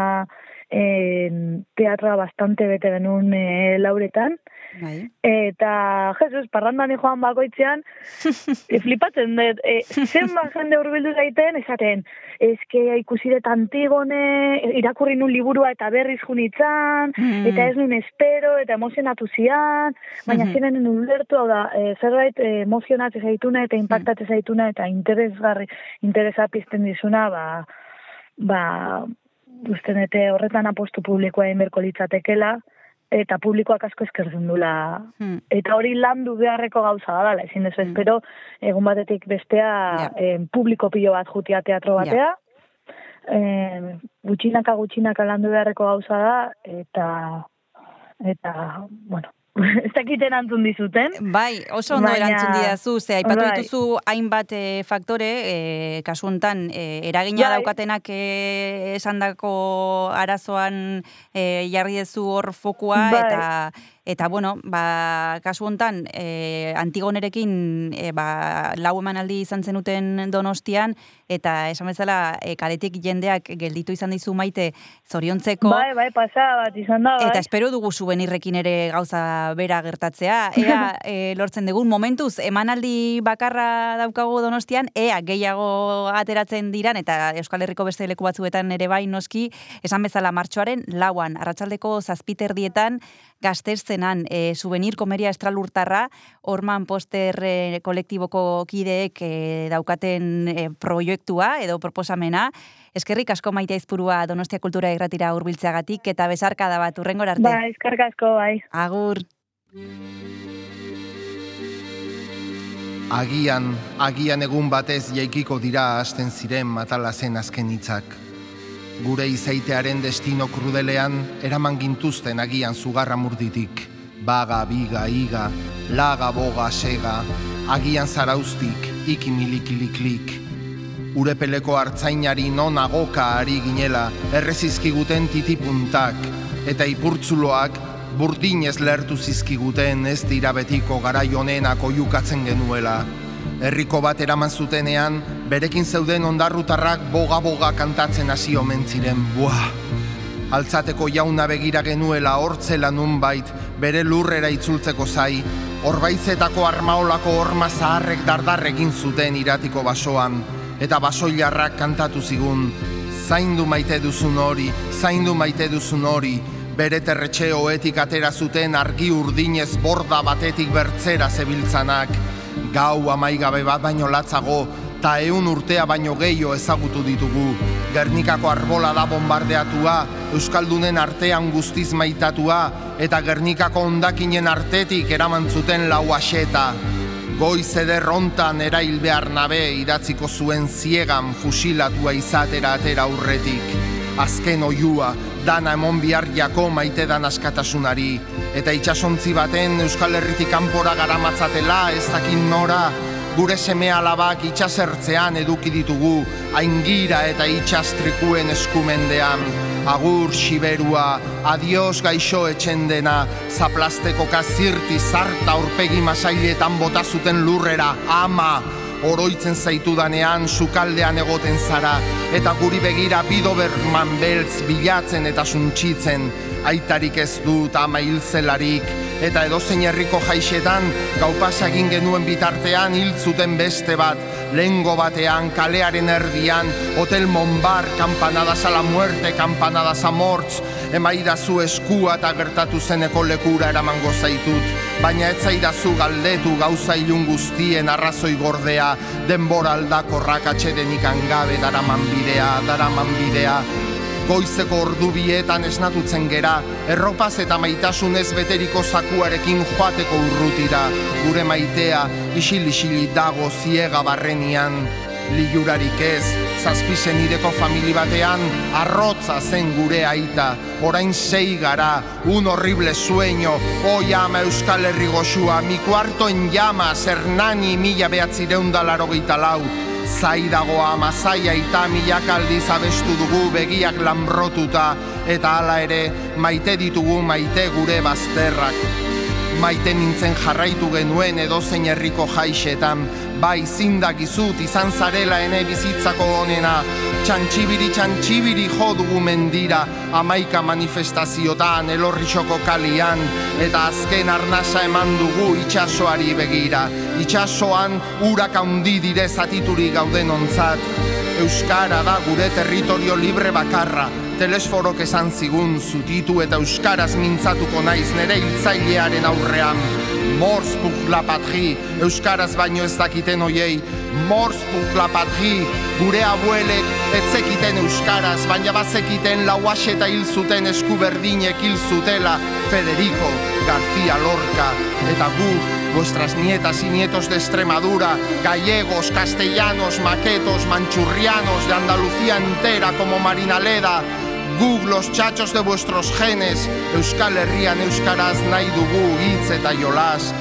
en, teatroa bastante bete genuen e, lauretan. Bai. Eta, Jesus, parrandan joan bakoitzean, e, flipatzen dut, e, zenbat jende hurbildu zaiten, esaten, eske ikusi dut antigone, irakurri nun liburua eta berriz junitzan, Mm. eta ez nun espero, eta emozionatu zian, baina ziren nun ulertu, hau da, e, zerbait e, emozionatzen zaituna eta impactatzen zaituna eta interesgarri, interesa pizten dizuna, ba, ba, uste dute horretan apostu publikoa egin litzatekela, eta publikoak asko eskertzen dula. Hmm. Eta hori landu beharreko gauza da ezin dezu espero, egun batetik bestea em, publiko pilo bat jutia teatro batea, eh, gutxinaka gutxinaka landu beharreko gauza da, eta, eta, bueno, ez dakiten antzun dizuten. Bai, oso ondo Baina- erantzun didazu, ze aipatu Bai. dituzu hainbat eh, faktore, eh, kasu hontan eh, eragina Bai. daukatenak eh, esandako arazoan eh, jarri dezu hor fokua Bai. eta eta bueno, ba, kasu hontan eh, Antigonerekin eh, ba, lau emanaldi izan zenuten Donostian eta esan bezala eh, kaletik jendeak gelditu izan dizu maite zoriontzeko Bai, bai, pasa bat izan da, bai. Eta espero dugu subenirrekin ere gauza bera gertatzea. Ea e, lortzen dugun momentuz, emanaldi bakarra daukagu donostian, ea gehiago ateratzen diran, eta Euskal Herriko beste leku batzuetan ere bai noski, esan bezala martxoaren lauan, arratsaldeko zazpiterdietan, gazterzenan, e, subenir komeria estralurtarra, orman poster e, kolektiboko kideek e, daukaten e, proiektua edo proposamena, Eskerrik asko maite aizpurua Donostia Kultura Irratira hurbiltzeagatik eta besarkada bat urrengor arte. Bai, eskarrik asko, bai. Agur. Agian, agian egun batez jaikiko dira hasten ziren matala zen azken hitzak. Gure izaitearen destino krudelean eraman gintuzten agian zugarra murditik. Baga, biga, iga, laga, boga, sega, agian zaraustik, ikimilikiliklik. Urepeleko hartzainari non agoka ari ginela errezizkiguten titipuntak, eta ipurtzuloak burdinez lertu zizkiguten ez dira betiko garai honenak oiukatzen genuela. Herriko bat eraman zutenean, berekin zeuden ondarrutarrak boga-boga kantatzen hasi omen ziren, buah! Altzateko jauna begira genuela hortzela nunbait, bere lurrera itzultzeko zai, orbaitzetako armaolako horma zaharrek dardar egin zuten iratiko basoan, eta basoilarrak kantatu zigun, zaindu maite duzun hori, zaindu maite duzun hori, bere terretxe hoetik atera zuten argi urdinez borda batetik bertzera zebiltzanak, gau amaigabe bat baino latzago, ta eun urtea baino gehiago ezagutu ditugu. Gernikako arbola da bombardeatua, Euskaldunen artean guztiz maitatua, eta Gernikako ondakinen artetik eraman zuten lau aseta. Goiz eder hontan erail behar nabe idatziko zuen ziegan fusilatua izatera atera aurretik. Azken oiua, dana emon bihar jako maite dan askatasunari. Eta itxasontzi baten Euskal Herritik kanpora garamatzatela ez dakin nora, gure seme alabak itxasertzean eduki ditugu, aingira eta itxastrikuen eskumendean. Agur siberua, adios gaixo etxendena, zaplasteko kazirti zarta aurpegi masailetan bota zuten lurrera, ama, oroitzen zaitudanean sukaldean egoten zara, eta guri begira bidoberman beltz bilatzen eta suntxitzen, aitarik ez dut ama hilzelarik, eta edozein herriko jaixetan, gaupasa egin genuen bitartean hil zuten beste bat, lengo batean, kalearen erdian, Hotel Monbar, Campanadas a la Muerte, Campanadas a Morts, emaidazu eskua eta gertatu zeneko lekura eramango zaitut, baina ez zaidazu galdetu gauza ilun guztien arrazoi gordea, denbora aldakorrak atxedenik angabe daraman bidea, daraman bidea, Goizeko ordu bietan esnatutzen gera, erropaz eta maitasunez beteriko zakuarekin joateko urrutira, gure maitea isil-isili dago ziega barrenian. Liurarik ez, zazpisen ideko famili batean, arrotza zen gure aita, orain sei gara, un horrible sueño, o llama Euskal Herri goxua, mi cuarto en llamas, Hernani mila behatzireunda larogeita lau, zai dago ama zaia eta milak aldiz abestu dugu begiak lanbrotuta, eta hala ere maite ditugu maite gure bazterrak. Maite nintzen jarraitu genuen edozein herriko jaixetan, bai zindakizut izan zarela ene bizitzako onena, txantxibiri txantxibiri jo dugu mendira, amaika manifestaziotan elorrixoko kalian, eta azken arnasa eman dugu itxasoari begira. Itxasoan urak handi dire zatituri gauden ontzat. Euskara da gure territorio libre bakarra, telesforok esan zigun zutitu eta euskaraz mintzatuko naiz nere hiltzailearen aurrean. Morz pour la patrie, euskaraz baino ez dakiten oiei, morz pour la patrie, gure abuelek ez zekiten euskaraz, baina bazekiten lauaxe eta hil zuten eskuberdinek hil zutela Federico García Lorca, eta gu vuestras nietas y nietos de Extremadura, gallegos, castellanos, maquetos, manchurrianos, de Andalucía entera como Marinaleda, guk los chachos de vuestros genes, Euskal Herrian Euskaraz nahi dugu hitz eta jolas,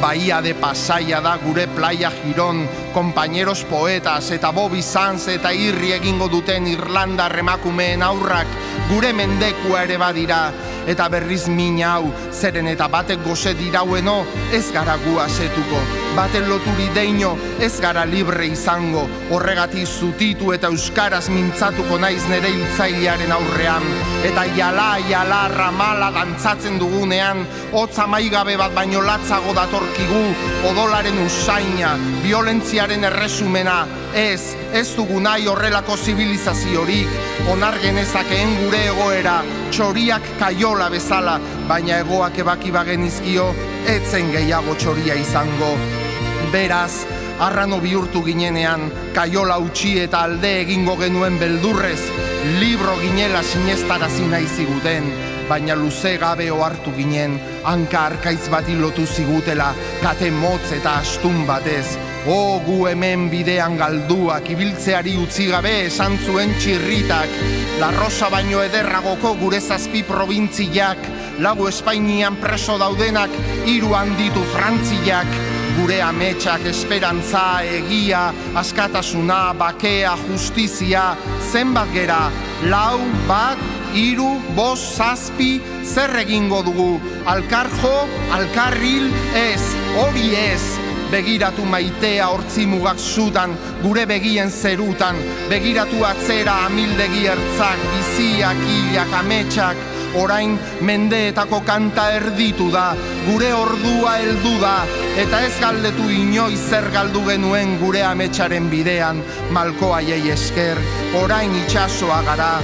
Bahía de Pasaia da gure playa Giron, compañeros poetas eta Bobby Sanz eta irri egingo duten Irlanda remakumeen aurrak gure mendekua ere badira eta berriz min hau zeren eta batek goze diraueno ez gara gu asetuko. Baten loturi deino ez gara libre izango. Horregati zutitu eta euskaraz mintzatuko naiz nere hiltzailearen aurrean. Eta jala jala ramala dantzatzen dugunean hotza maigabe bat baino latzago datorkigu odolaren usaina violentziaren erresumena ez ez dugu nahi horrelako zibilizaziorik. Onar genezakeen gure egoera. Txoriak kaiola bezala baina egoak ebaki bagenizkio etzen gehiago txoria izango. Beraz arrano bihurtu ginenean kaiola utxi eta alde egingo genuen beldurrez. Libro ginela sinestarazi nahi ziguten baina luze gabe ohartu ginen hanka arkaiz bati lotu zigutela kate motz eta astun batez O gu hemen bidean galduak ibiltzeari utzi gabe esan zuen txirritak. La Rosa baino ederragoko gure zazpi probintziak Lau Espainian preso daudenak hiru handitu frantziak. Gure ametsak esperantza, egia, askatasuna, bakea, justizia Zenbat gera, lau, bat, hiru, bost, zazpi, zer egingo dugu? Alkarjo, alkarril, ez, hori ez Begiratu maitea hortzi mugak zutan, gure begien zerutan, begiratu atzera amildegi ertzak, biziak, hilak, ametsak, orain mendeetako kanta erditu da, gure ordua heldu da, eta ez galdetu inoiz zer galdu genuen gure ametsaren bidean, malko esker, orain itxasoa gara,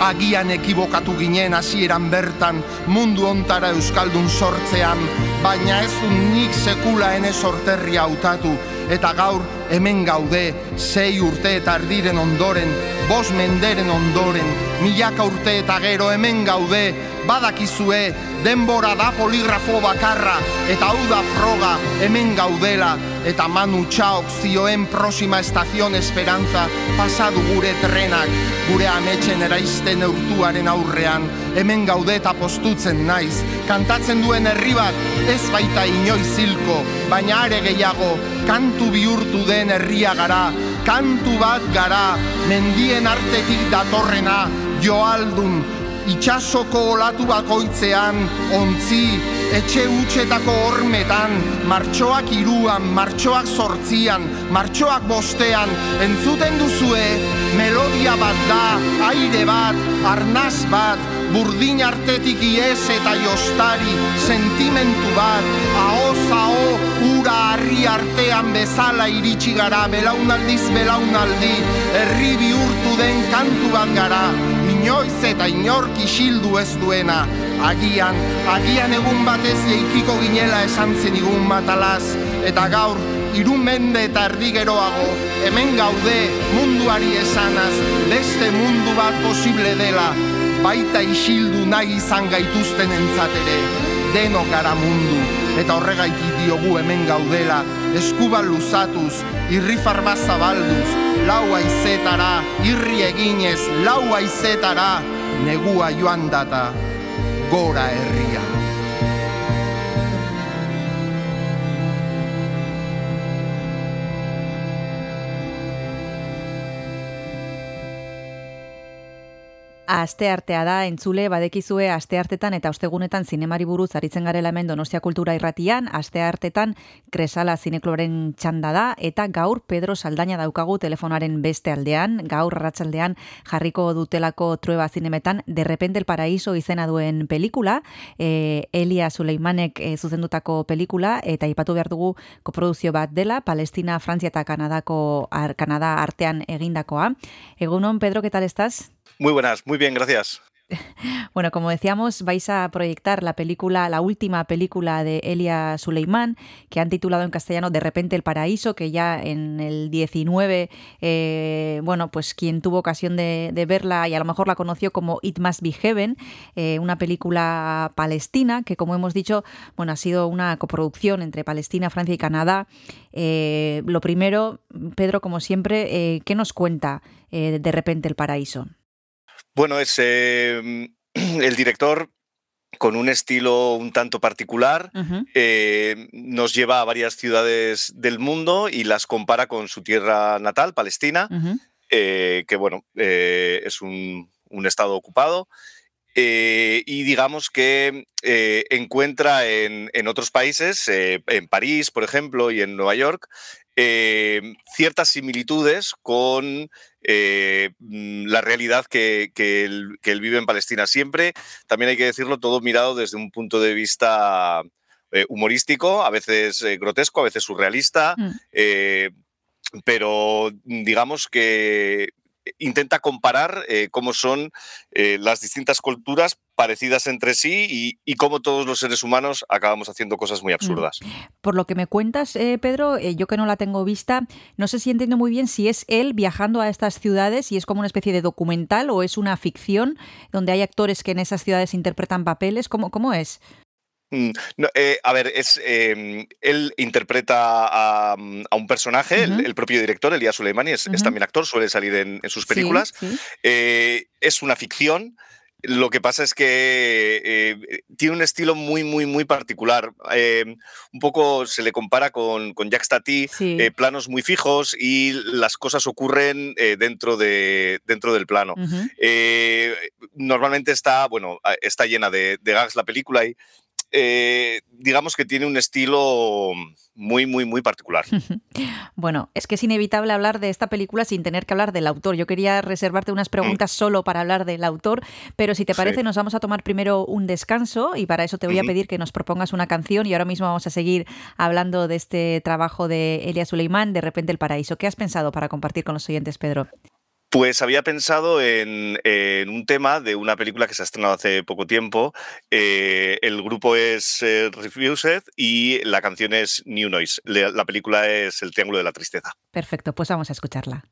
agian ekibokatu ginen hasieran bertan mundu ontara euskaldun sortzean, baina ez du nik sekula ene sorterri hautatu. Eta gaur hemen gaude sei urte eta erdiren ondoren, bos menderen ondoren, milaka urte eta gero hemen gaude, badakizue denbora da poligrafo bakarra eta hau da froga hemen gaudela. Eta manu txaok zioen prosima estazion esperantza pasadu gure trenak gure ametxen eraisten urtuaren aurrean. Hemen gaude eta postutzen naiz kantatzen duen herri bat ez baita inoiz hilko baina are gehiago kantu bihurtu den herria gara kantu bat gara mendien artetik datorrena joaldun itxasoko olatu bakoitzean, ontzi, etxe utxetako hormetan, martxoak iruan, martxoak sortzian, martxoak bostean, entzuten duzue, melodia bat da, aire bat, arnaz bat, burdin artetik iez eta jostari, sentimentu bat, ahoz aho, ura harri artean bezala iritsi gara, belaunaldiz belaunaldi, herri bihurtu den kantu bat gara, inoiz eta inork isildu ez duena. Agian, agian egun batez jeikiko ginela esan zenigun matalaz, eta gaur, irun mende eta erdi geroago, hemen gaude munduari esanaz, beste mundu bat posible dela, baita isildu nahi izan gaituzten entzatere, denok gara mundu, eta horregaitik diogu hemen gaudela, eskuba luzatuz, irri farba zabalduz, lau aizetara, irri eginez, lau aizetara, negua joan data, gora herria. Aste artea da, entzule, badekizue aste artetan eta ostegunetan zinemari buruz aritzen garela hemen Donostia Kultura Irratian, aste artetan Kresala Zinekloren txanda da, eta gaur Pedro Saldaña daukagu telefonaren beste aldean, gaur arratsaldean jarriko dutelako trueba zinemetan, De repente el paraíso izena duen pelikula, e, Elia Suleimanek e, zuzendutako pelikula, eta ipatu behar dugu koproduzio bat dela, Palestina, Frantzia eta Kanadako, ar, Kanada artean egindakoa. Egunon, Pedro, ¿qué tal estás? Muy buenas, muy bien, gracias. Bueno, como decíamos, vais a proyectar la película, la última película de Elia Suleiman, que han titulado en castellano De repente el paraíso, que ya en el 19, eh, bueno, pues quien tuvo ocasión de, verla y a lo mejor la conoció como It Must Be Heaven, eh, una película palestina que, como hemos dicho, bueno, ha sido una coproducción entre Palestina, Francia y Canadá. Eh, lo primero, Pedro, como siempre, ¿qué nos cuenta De repente el paraíso? Bueno, es eh, el director con un estilo un tanto particular, uh -huh. eh, nos lleva a varias ciudades del mundo y las compara con su tierra natal, Palestina, uh -huh. eh, que bueno, es un, un, estado ocupado. y digamos que encuentra en, en, otros países, en París, por ejemplo, y en Nueva York, eh, ciertas similitudes con eh, la realidad que, que, él, que, él, vive en Palestina. Siempre, también hay que decirlo, todo mirado desde un punto de vista eh, humorístico, a veces grotesco, a veces surrealista, mm. pero digamos que intenta comparar cómo son las distintas culturas parecidas entre sí y, y, cómo todos los seres humanos acabamos haciendo cosas muy absurdas. Por lo que me cuentas, eh, Pedro, eh, yo que no la tengo vista, no sé si entiendo muy bien si es él viajando a estas ciudades y es como una especie de documental o es una ficción donde hay actores que en esas ciudades interpretan papeles. ¿Cómo, cómo es? Mm, no, eh, a ver, es, eh, él interpreta a, a un personaje, uh -huh. el, el, propio director, Elías Suleimani, es, uh -huh. es, también actor, suele salir en, en sus películas. Sí, sí. Eh, es una ficción. Lo que pasa es que eh, tiene un estilo muy, muy, muy particular. Eh, un poco se le compara con, con Jacques Tati, sí. eh, planos muy fijos y las cosas ocurren eh, dentro, de, dentro del plano. Uh -huh. normalmente está, bueno, está llena de, de gags la película y eh, digamos que tiene un estilo muy, muy, muy particular. bueno, es que es inevitable hablar de esta película sin tener que hablar del autor. Yo quería reservarte unas preguntas mm. solo para hablar del autor, pero si te parece sí. nos vamos a tomar primero un descanso y para eso te voy a pedir que nos propongas una canción y ahora mismo vamos a seguir hablando de este trabajo de Elia Suleiman, De repente el paraíso. ¿Qué has pensado para compartir con los oyentes, Pedro? Pues había pensado en, un tema de una película que se ha estrenado hace poco tiempo. Eh, el grupo es eh, Refused y la canción es New Noise. La película es El Triángulo de la Tristeza. Perfecto, pues vamos a escucharla.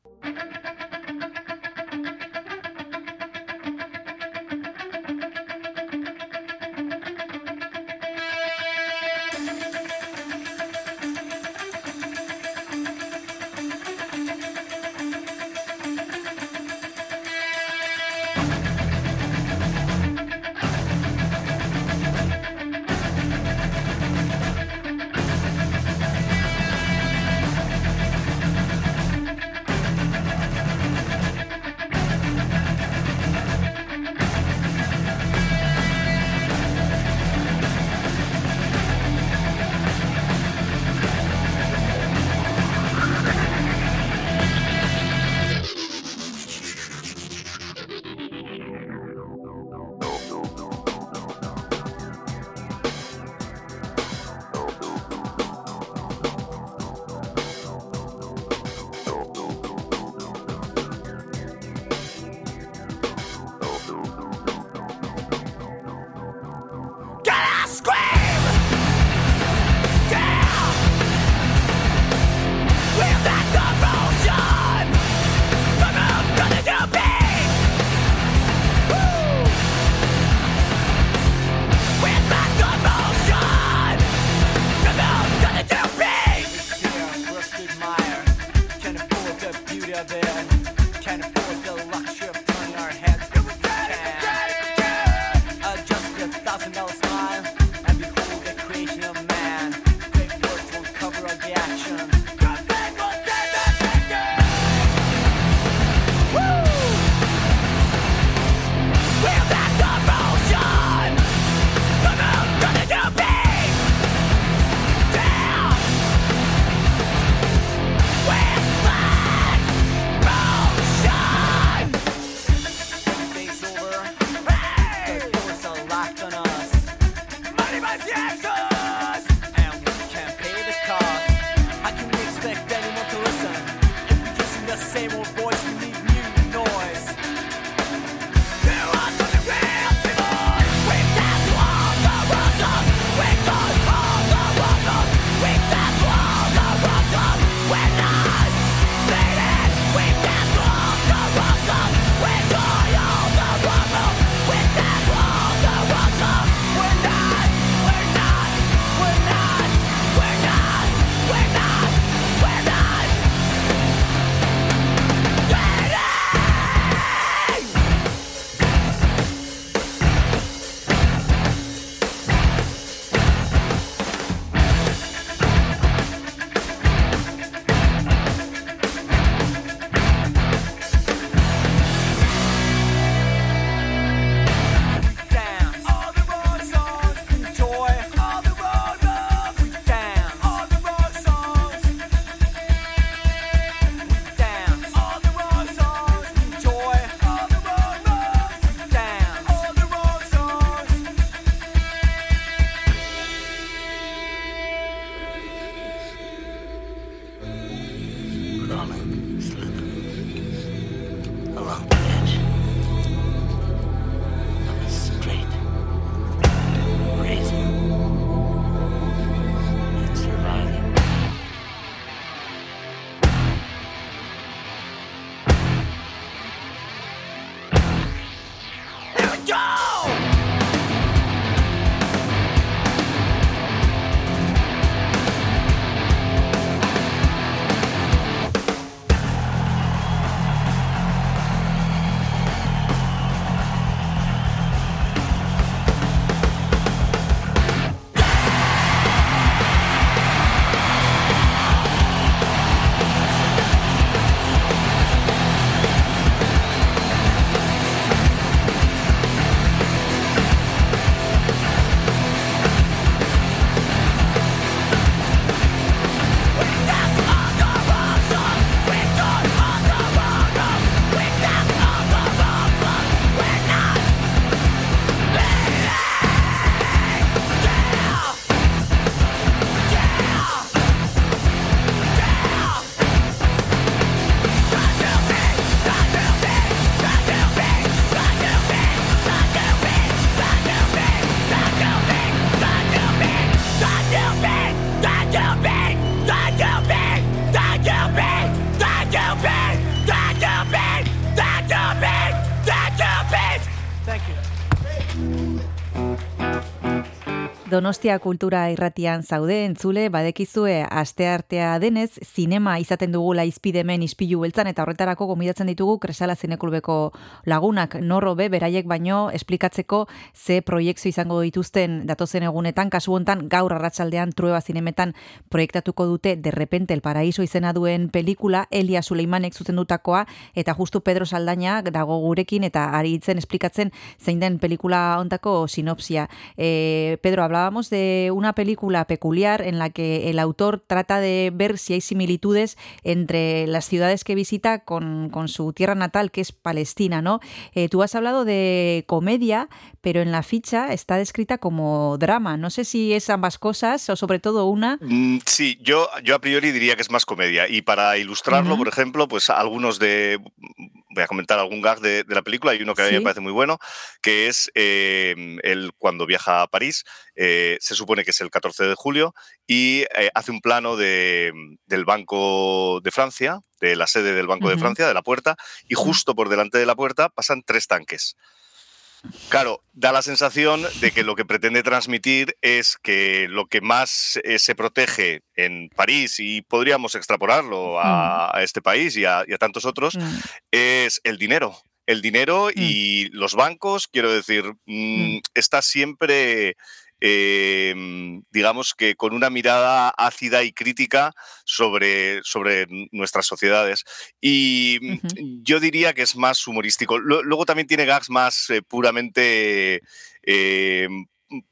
Donostia kultura irratian zaude entzule, badekizue asteartea denez, zinema izaten dugula izpidemen izpilu beltzan, eta horretarako gomidatzen ditugu Kresala Zineklubeko lagunak norrobe, beraiek baino esplikatzeko ze proiektzio izango dituzten datozen egunetan, kasu hontan gaur arratsaldean trueba zinemetan proiektatuko dute derrepente el paraíso izena duen pelikula, Elia Suleimanek zuzendutakoa, eta justu Pedro Saldaña dago gurekin, eta ari hitzen esplikatzen zein den pelikula ontako sinopsia. Eh, Pedro, hablábamos de una película peculiar en la que el autor trata de ver si hay similitudes entre las ciudades que visita con, con su tierra natal, que es Palestina, ¿no? Eh, tú has hablado de comedia, pero en la ficha está descrita como drama. No sé si es ambas cosas o sobre todo una. Mm, Sí, yo, yo a priori diría que es más comedia. Y para ilustrarlo, por ejemplo, pues algunos de. Voy a comentar algún gag de, de la película. Hay uno que a mí me parece muy bueno, que es eh, él cuando viaja a París. eh, se supone que es el 14 de julio y eh, hace un plano de, del Banco de Francia, de la sede del Banco de. Francia, de la puerta, y justo por delante de la puerta pasan tres tanques. Claro, da la sensación de que lo que pretende transmitir es que lo que más eh, se protege en París, y podríamos extrapolarlo a, a este país y a, y a tantos otros, es el dinero. El dinero y los bancos, quiero decir, mm, está siempre, eh, digamos que con una mirada ácida y crítica sobre, sobre nuestras sociedades. Y mm, yo diría que es más humorístico. Lu- Luego también tiene gags más eh, puramente... eh,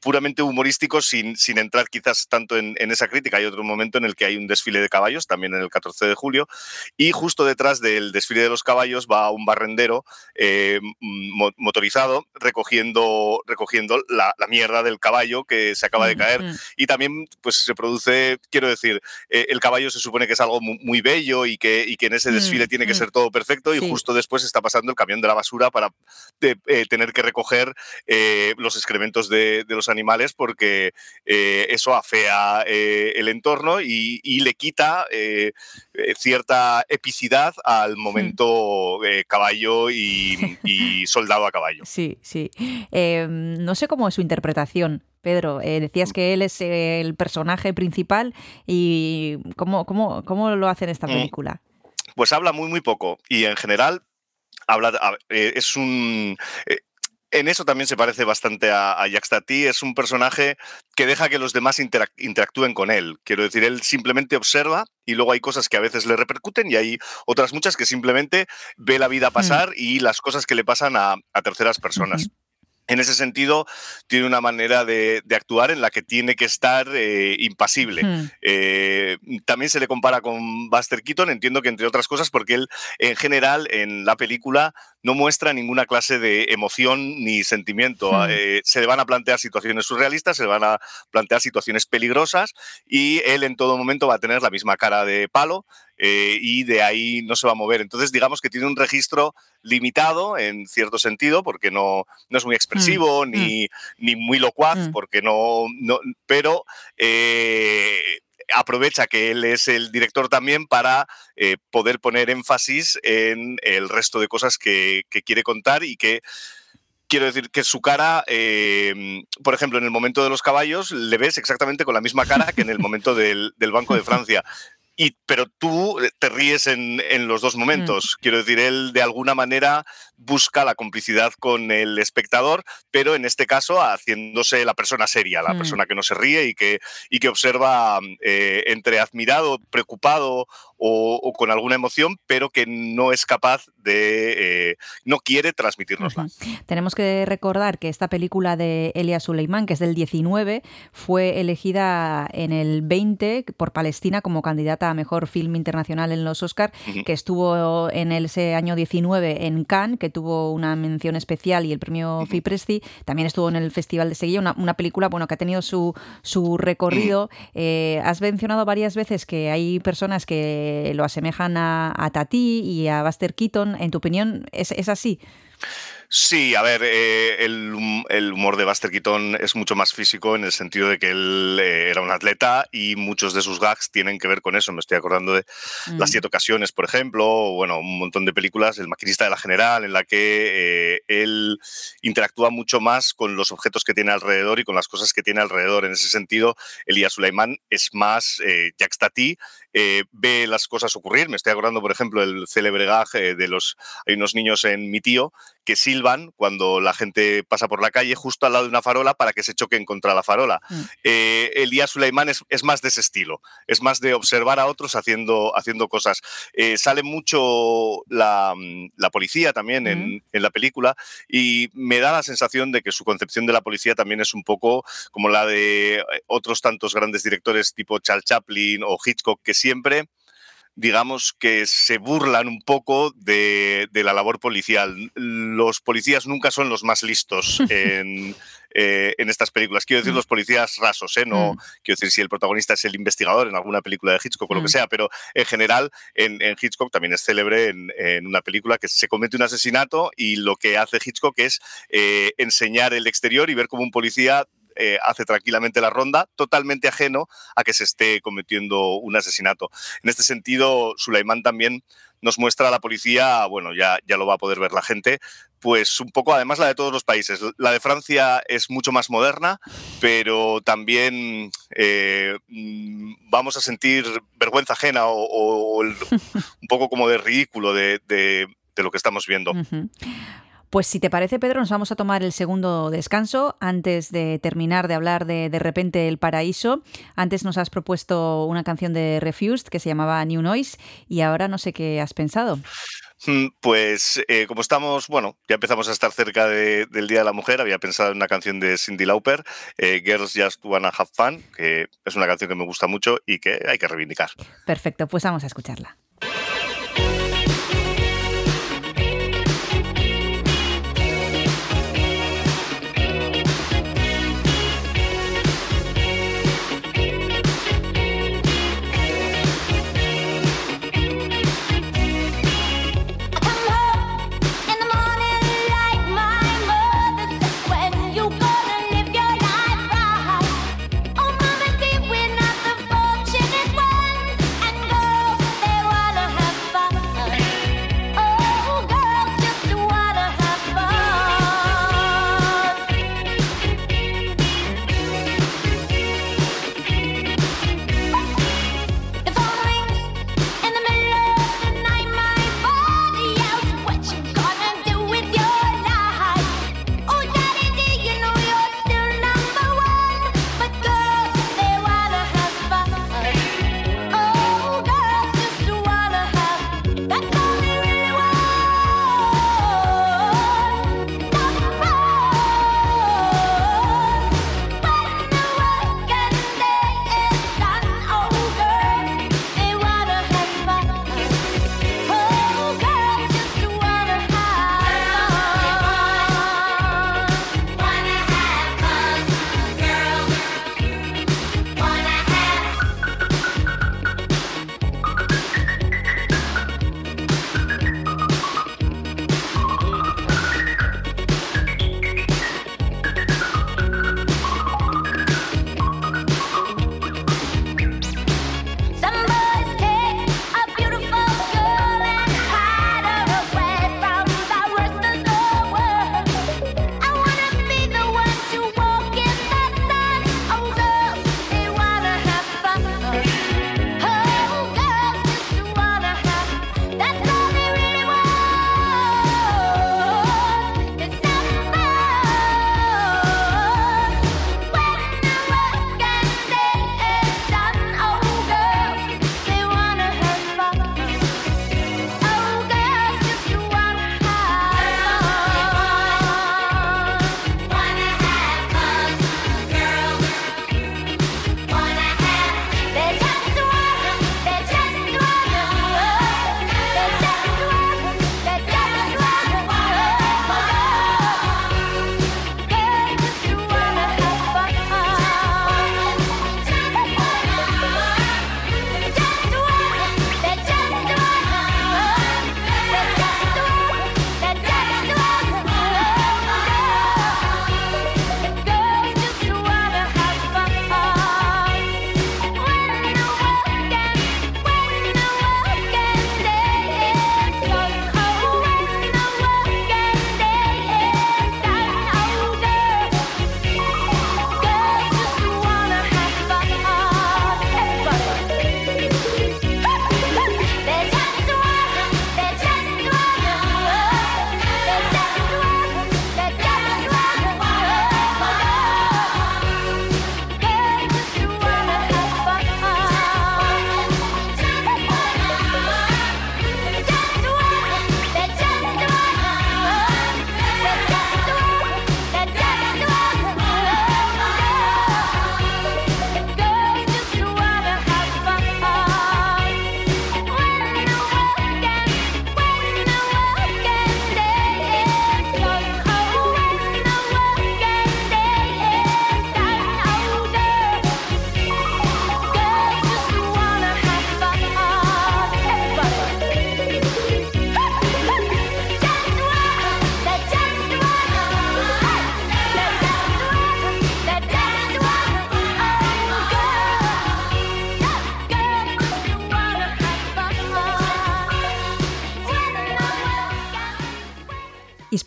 puramente humorísticos sin, sin entrar quizás tanto en, en esa crítica. Hay otro momento en el que hay un desfile de caballos, también en el 14 de julio, y justo detrás del desfile de los caballos va un barrendero eh, mo- motorizado recogiendo, recogiendo la, la mierda del caballo que se acaba de caer. Y también pues, se produce, quiero decir, eh, el caballo se supone que es algo mu- muy bello y que, y que en ese Mm, desfile tiene que mm. ser todo perfecto y justo después está pasando el camión de la basura para eh, tener que recoger los excrementos de, de los animales porque eh, eso afea eh, el entorno y, y le quita eh, eh, cierta epicidad al momento eh, caballo y, y soldado a caballo. Sí, sí. Eh, no sé cómo es su interpretación. Pedro, decías que él es el personaje principal y ¿cómo, cómo, cómo lo hace en esta Mm. película? Pues habla muy, muy poco. Y en general, habla, es un. En eso también se parece bastante a, a Tati. Es un personaje que deja que los demás interac- interactúen con él. Quiero decir, él simplemente observa y luego hay cosas que a veces le repercuten y hay otras muchas que simplemente ve la vida pasar y las cosas que le pasan a, a terceras personas. En ese sentido, tiene una manera de, de actuar en la que tiene que estar eh, impasible. Eh, también se le compara con Buster Keaton, entiendo que entre otras cosas, porque él en general en la película no muestra ninguna clase de emoción ni sentimiento. Hmm. Eh, se le van a plantear situaciones surrealistas, se le van a plantear situaciones peligrosas y él en todo momento va a tener la misma cara de palo eh, y de ahí no se va a mover. Entonces, digamos que tiene un registro limitado en cierto sentido, porque no, no es muy expresivo Mm, ni, ni muy locuaz, porque no, no pero eh, aprovecha que él es el director también para eh, poder poner énfasis en el resto de cosas que, que quiere contar y que Quiero decir que su cara, eh, por ejemplo, en el momento de los caballos, le ves exactamente con la misma cara que en el momento del, del Banco de Francia. Y, pero tú eh, te ríes en, en los dos momentos. Quiero decir, él de alguna manera busca la complicidad con el espectador, pero en este caso haciéndose la persona seria, la Mm. persona que no se ríe y que, y que observa eh, entre admirado, preocupado o, o con alguna emoción, pero que no es capaz de, eh, no quiere transmitirnosla. Tenemos que recordar que esta película de Elia Suleiman, que es del 19, fue elegida en el 20 por Palestina como candidata a mejor film internacional en los Oscar, Ujú. que estuvo en ese año 19 en Cannes, que tuvo una mención especial y el premio Fipresti. También estuvo en el Festival de Sevilla, una, una película bueno, que ha tenido su, su recorrido. Eh, has mencionado varias veces que hay personas que lo asemejan a, a Tati y a Buster Keaton. En tu opinión, ¿es, es así? Sí, a ver, eh, el, hum- el humor de Buster Keaton es mucho más físico en el sentido de que él eh, era un atleta y muchos de sus gags tienen que ver con eso. Me estoy acordando de Mm. Las siete ocasiones, por ejemplo, o bueno, un montón de películas, El maquinista de la general, en la que eh, él interactúa mucho más con los objetos que tiene alrededor y con las cosas que tiene alrededor. En ese sentido, Elías Sulaimán es más eh, Jack Stati, eh, ve las cosas ocurrir. Me estoy acordando, por ejemplo, el célebre gag eh, de los... Hay unos niños en Mi tío que silban cuando la gente pasa por la calle justo al lado de una farola para que se choquen contra la farola. Mm. Eh, Elías Sulaimán es, es más de ese estilo, es más de observar a otros haciendo, haciendo cosas. Eh, sale mucho la, mm, la policía también en, en la película y me da la sensación de que su concepción de la policía también es un poco como la de eh, otros tantos grandes directores tipo Charles Chaplin o Hitchcock que siempre digamos que se burlan un poco de, de la labor policial. Los policías nunca son los más listos en, eh, en estas películas. Quiero decir, los policías rasos, ¿eh? No, Mm. quiero decir, si el protagonista es el investigador en alguna película de Hitchcock o lo Mm. que sea, pero en general en, en Hitchcock también es célebre en, en una película que se comete un asesinato y lo que hace Hitchcock es eh, enseñar el exterior y ver cómo un policía eh, hace tranquilamente la ronda, totalmente ajeno a que se esté cometiendo un asesinato. En este sentido, Sulaimán también nos muestra a la policía, bueno, ya, ya lo va a poder ver la gente, pues un poco, además la de todos los países. La de Francia es mucho más moderna, pero también eh, mm, vamos a sentir vergüenza ajena o, o- o el- un poco como de ridículo de, de- de lo que estamos viendo. Pues si te parece, Pedro, nos vamos a tomar el segundo descanso antes de terminar de hablar de De repente el paraíso. Antes nos has propuesto una canción de Refused que se llamaba New Noise y ahora no sé qué has pensado. Mm, Pues eh, como estamos, bueno, ya empezamos a estar cerca de- del Día de la Mujer, había pensado en una canción de Cindy Lauper, eh, Girls Just Wanna Have Fun, que es una canción que me gusta mucho y que hay que reivindicar. Perfecto, pues vamos a escucharla.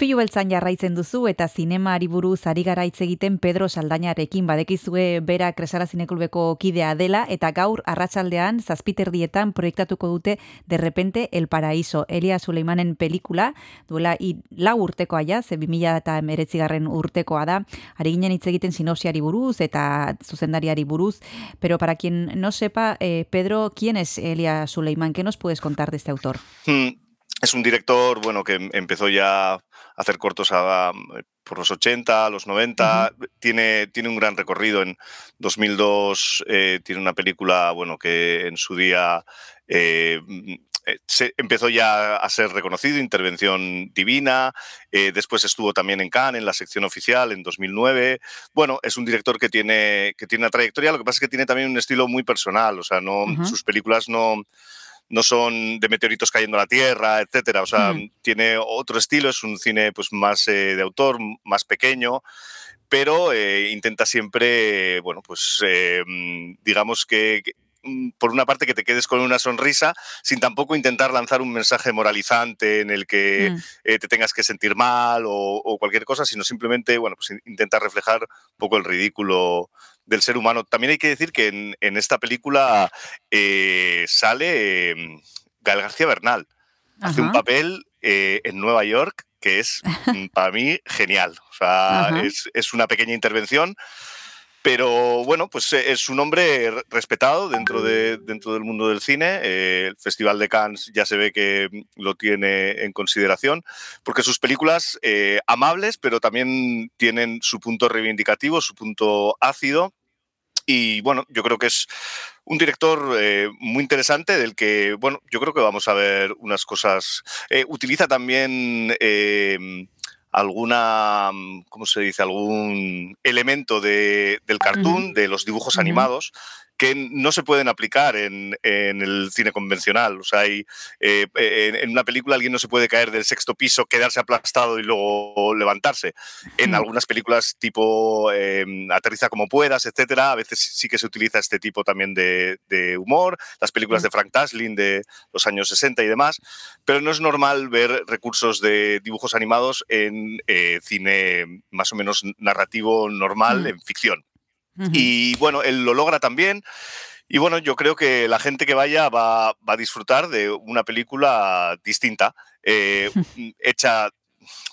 Izpilu beltzan jarraitzen duzu eta zinemaari buruz ari gara hitz egiten Pedro Saldañarekin badekizue bera Kresala Zineklubeko kidea dela eta gaur arratsaldean zazpiterdietan proiektatuko dute de repente El Paraíso Elia Suleimanen pelikula duela lau urtekoa ja, ze 2000 eta garren urtekoa da ari ginen hitz egiten sinopsiari buruz eta zuzendariari buruz pero para quien no sepa, eh, Pedro, ¿quién es Elia Suleiman? ¿Qué nos puedes contar de este autor? Hmm, Es un director, bueno, que empezó ya hacer cortos a- por los 80, los 90. tiene, tiene un gran recorrido. En 2002 eh, tiene una película, bueno, que en su día eh, mm, eh, se empezó ya a ser reconocido, Intervención Divina. eh, después estuvo también en Cannes, en la sección oficial, en 2009. Bueno, es un director que tiene, que tiene una trayectoria. Lo que pasa es que tiene también un estilo muy personal. O sea, no, sus películas no no son de meteoritos cayendo a la Tierra, etcétera. O sea, Mm. tiene otro estilo, es un cine pues más eh, de autor, más pequeño, pero eh, intenta siempre, bueno, pues eh, digamos que, que, mm, por una parte que te quedes con una sonrisa, sin tampoco intentar lanzar un mensaje moralizante en el que Mm. eh, te tengas que sentir mal o, o cualquier cosa, sino simplemente, bueno, pues in- intenta reflejar un poco el ridículo del ser humano. También hay que decir que en, en esta película eh, sale eh, Gael García Bernal. Hace un papel eh, en Nueva York que es mm, para mí genial. O sea, es, es una pequeña intervención, pero bueno, pues eh, es un hombre re- respetado dentro, de, dentro del mundo del cine. Eh, el Festival de Cannes ya se ve que mm, lo tiene en consideración, porque sus películas eh, amables, pero también tienen su punto reivindicativo, su punto ácido. Y bueno, yo creo que es un director eh, muy interesante del que, bueno, yo creo que vamos a ver unas cosas. Eh, utiliza también alguna, mm, ¿cómo se dice? Algún elemento de- del cartoon, de los dibujos animados, que no se pueden aplicar en, en el cine convencional. O sea, hay, eh, en, en una película alguien no se puede caer del sexto piso, quedarse aplastado y luego levantarse. En Mm. algunas películas tipo eh, Aterriza como puedas, etcétera, a veces sí que se utiliza este tipo también de, de humor. Las películas de Frank Tasling de los años 60 y demás. Pero no es normal ver recursos de dibujos animados en eh, cine más o menos narrativo normal, Mm. en ficción. Y bueno, él lo logra también. Y bueno, yo creo que la gente que vaya va, va a disfrutar de una película distinta, eh, hecha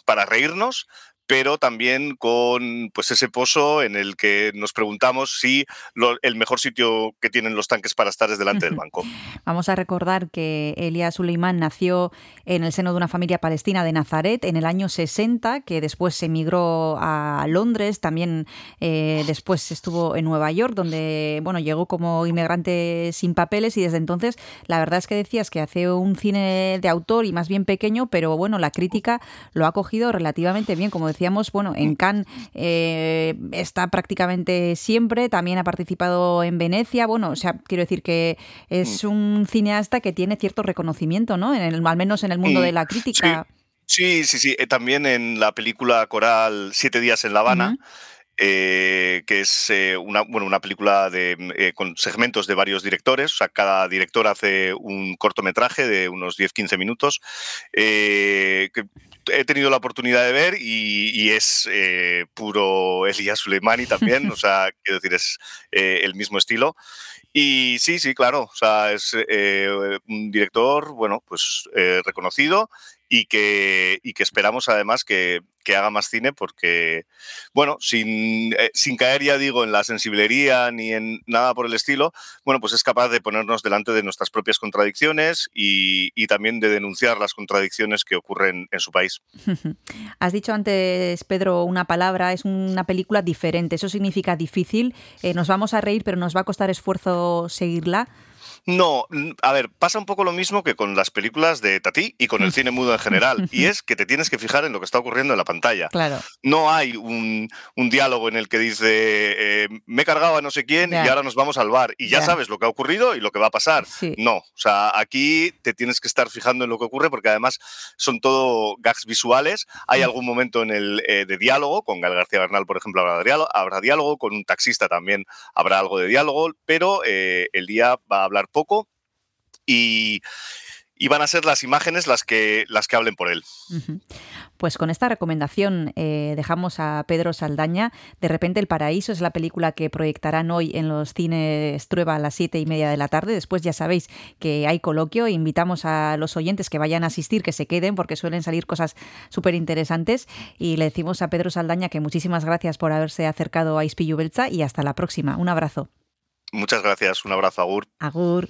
para reírnos, pero también con pues ese pozo en el que nos preguntamos si lo- el mejor sitio que tienen los tanques para estar es delante del banco. Vamos a recordar que Elia Suleiman nació en el seno de una familia palestina de Nazaret en el año 60, que después emigró a Londres, también eh, después estuvo en Nueva York, donde bueno llegó como inmigrante sin papeles y desde entonces la verdad es que decías que hace un cine de autor y más bien pequeño, pero bueno, la crítica lo ha cogido relativamente bien, como decíamos, bueno, en Cannes eh, está prácticamente siempre, también ha participado en Venecia, bueno, o sea, quiero decir que es un cineasta que tiene cierto reconocimiento, ¿no? En el, al menos en el mundo Mm, de la crítica. Sí, sí, sí. eh, también en la película coral Siete días en La Habana, eh, que es eh, una, bueno, una película de, mm, eh, con segmentos de varios directores. O sea, cada director hace un cortometraje de unos 10-15 minutos. que he tenido la oportunidad de ver y, y es puro Elia Suleimani también. o sea, quiero decir, es el mismo estilo. Y sí, sí, claro. O sea, es eh, un director, bueno, pues eh, reconocido y que, y que esperamos además que, que haga más cine porque, bueno, sin, eh, sin caer, ya digo, en la sensiblería ni en nada por el estilo, bueno, pues es capaz de ponernos delante de nuestras propias contradicciones y, y también de denunciar las contradicciones que ocurren en su país. Has dicho antes, Pedro, una palabra, es una película diferente. Eso significa difícil. Eh, nos vamos a reír, pero nos va a costar esfuerzo seguirla. No, a ver, pasa un poco lo mismo que con las películas de Tati y con el cine mudo en general, y es que te tienes que fijar en lo que está ocurriendo en la pantalla. Claro. No hay un, un diálogo en el que dice, eh, me he cargado a no sé quién y ahora nos vamos al bar, y ya, sabes lo que ha ocurrido y lo que va a pasar. Sí. No, o sea, aquí te tienes que estar fijando en lo que ocurre porque además son todo gags visuales. Hay algún momento en el eh, de diálogo, con Gal García Bernal, por ejemplo, habrá diálogo, habrá diálogo, con un taxista también habrá algo de diálogo, pero eh, el día va a hablar poco y, van a ser las imágenes las que, las que hablen por él. Pues con esta recomendación eh, dejamos a Pedro Saldaña. De repente El Paraíso es la película que proyectarán hoy en los cines Trueba a las siete y media de la tarde. Después ya sabéis que hay coloquio. Invitamos a los oyentes que vayan a asistir, que se queden, porque suelen salir cosas súper interesantes. Y le decimos a Pedro Saldaña que muchísimas gracias por haberse acercado a Ispillu Belza y hasta la próxima. Un abrazo. Muchas gracias, un abrazo, Agur. Agur.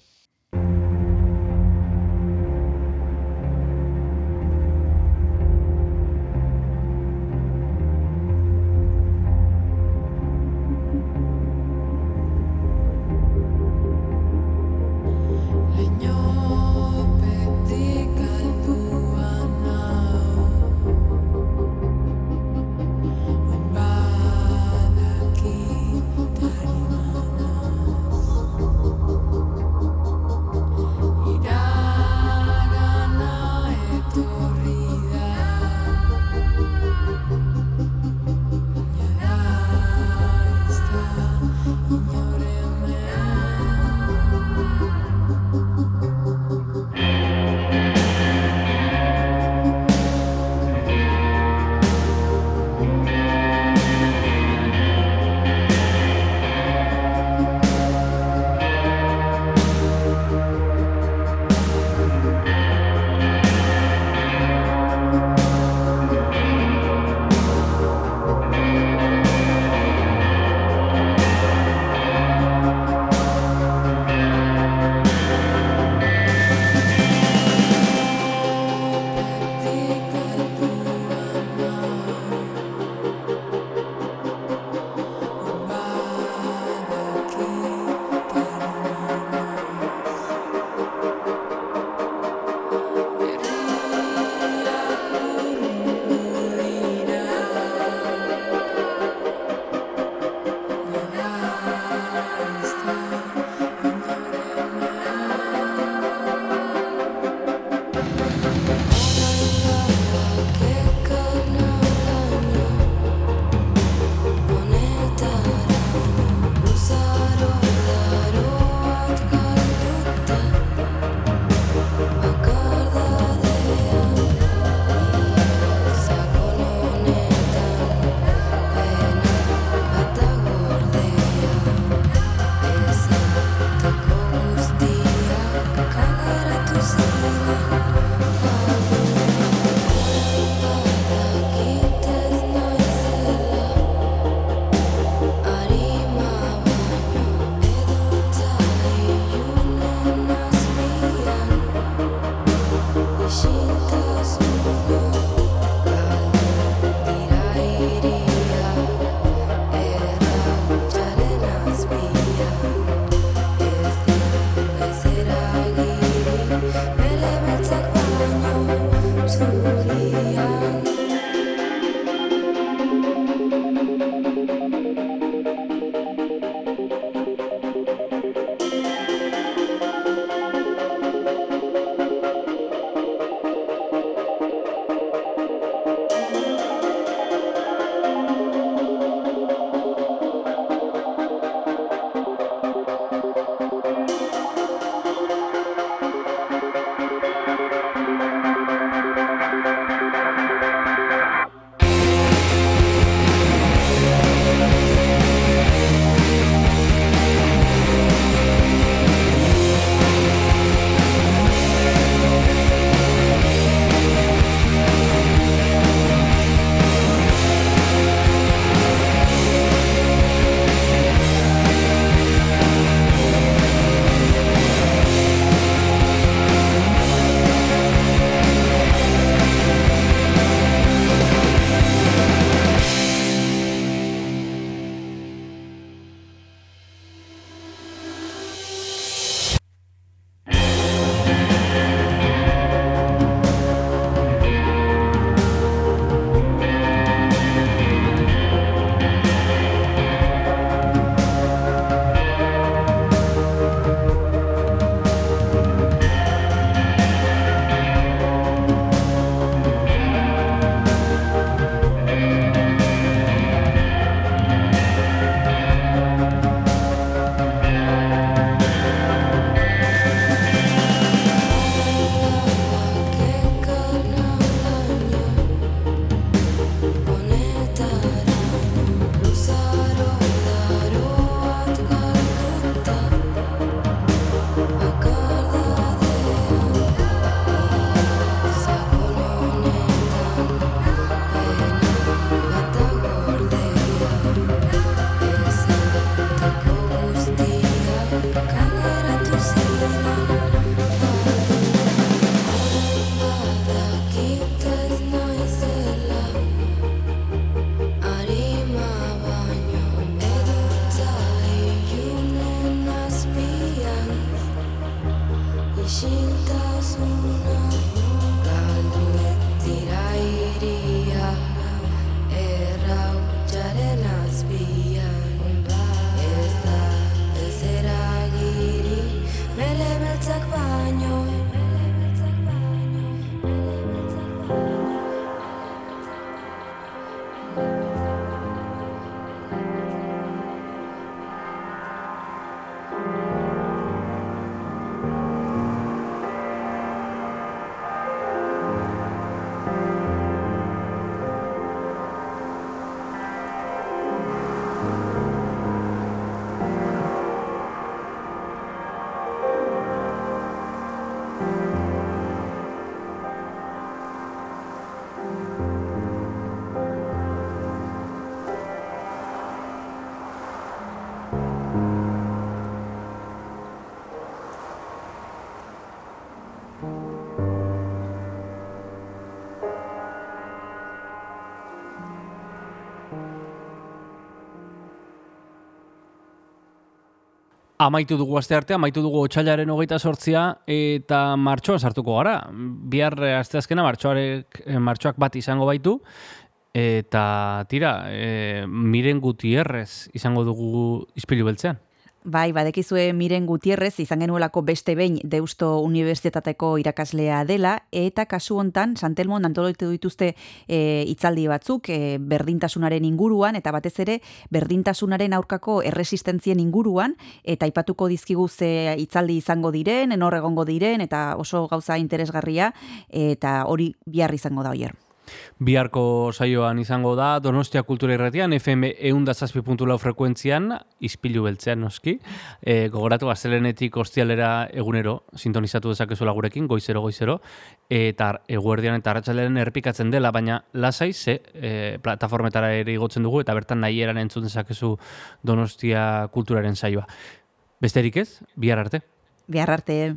Amaitu dugu aste arte, amaitu dugu otxailaren hogeita sortzia eta martxoan sartuko gara. Bihar eh, asteazkena martxoarek, eh, martxoak bat izango baitu eta tira, e, miren gutierrez izango dugu ispilu beltzean. Bai, badekizue Miren Gutierrez izan genuelako beste behin Deusto Unibertsitateko irakaslea dela eta kasu hontan Santelmon antoloitu dituzte e, hitzaldi batzuk e, berdintasunaren inguruan eta batez ere berdintasunaren aurkako erresistentzien inguruan eta aipatuko dizkigu ze hitzaldi izango diren, enor egongo diren eta oso gauza interesgarria eta hori bihar izango da hoier. Biharko saioan izango da Donostia Kultura Irratian FM eundazazpi puntu frekuentzian, ispilu beltzean noski, e, gogoratu azelenetik ostialera egunero, sintonizatu dezakezuela gurekin, goizero, goizero, eta eguerdian eta arratsalean erpikatzen dela, baina lasai ze e, plataformetara ere igotzen dugu, eta bertan nahi eran entzun dezakezu Donostia Kulturaren saioa. Besterik ez, bihar arte. Bihar arte.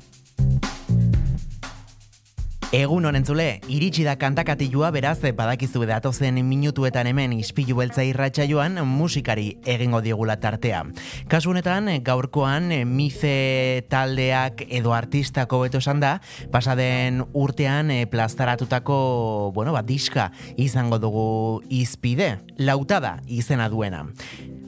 Egun honen zule, iritsi da kantakatilua beraz badakizu datozen minutuetan hemen ispilu beltza irratxa joan musikari egingo digula tartea. Kasu honetan, gaurkoan mize taldeak edo artistako beto esan da, pasaden urtean eh, plazaratutako, bueno, bat diska izango dugu izpide, lautada izena duena.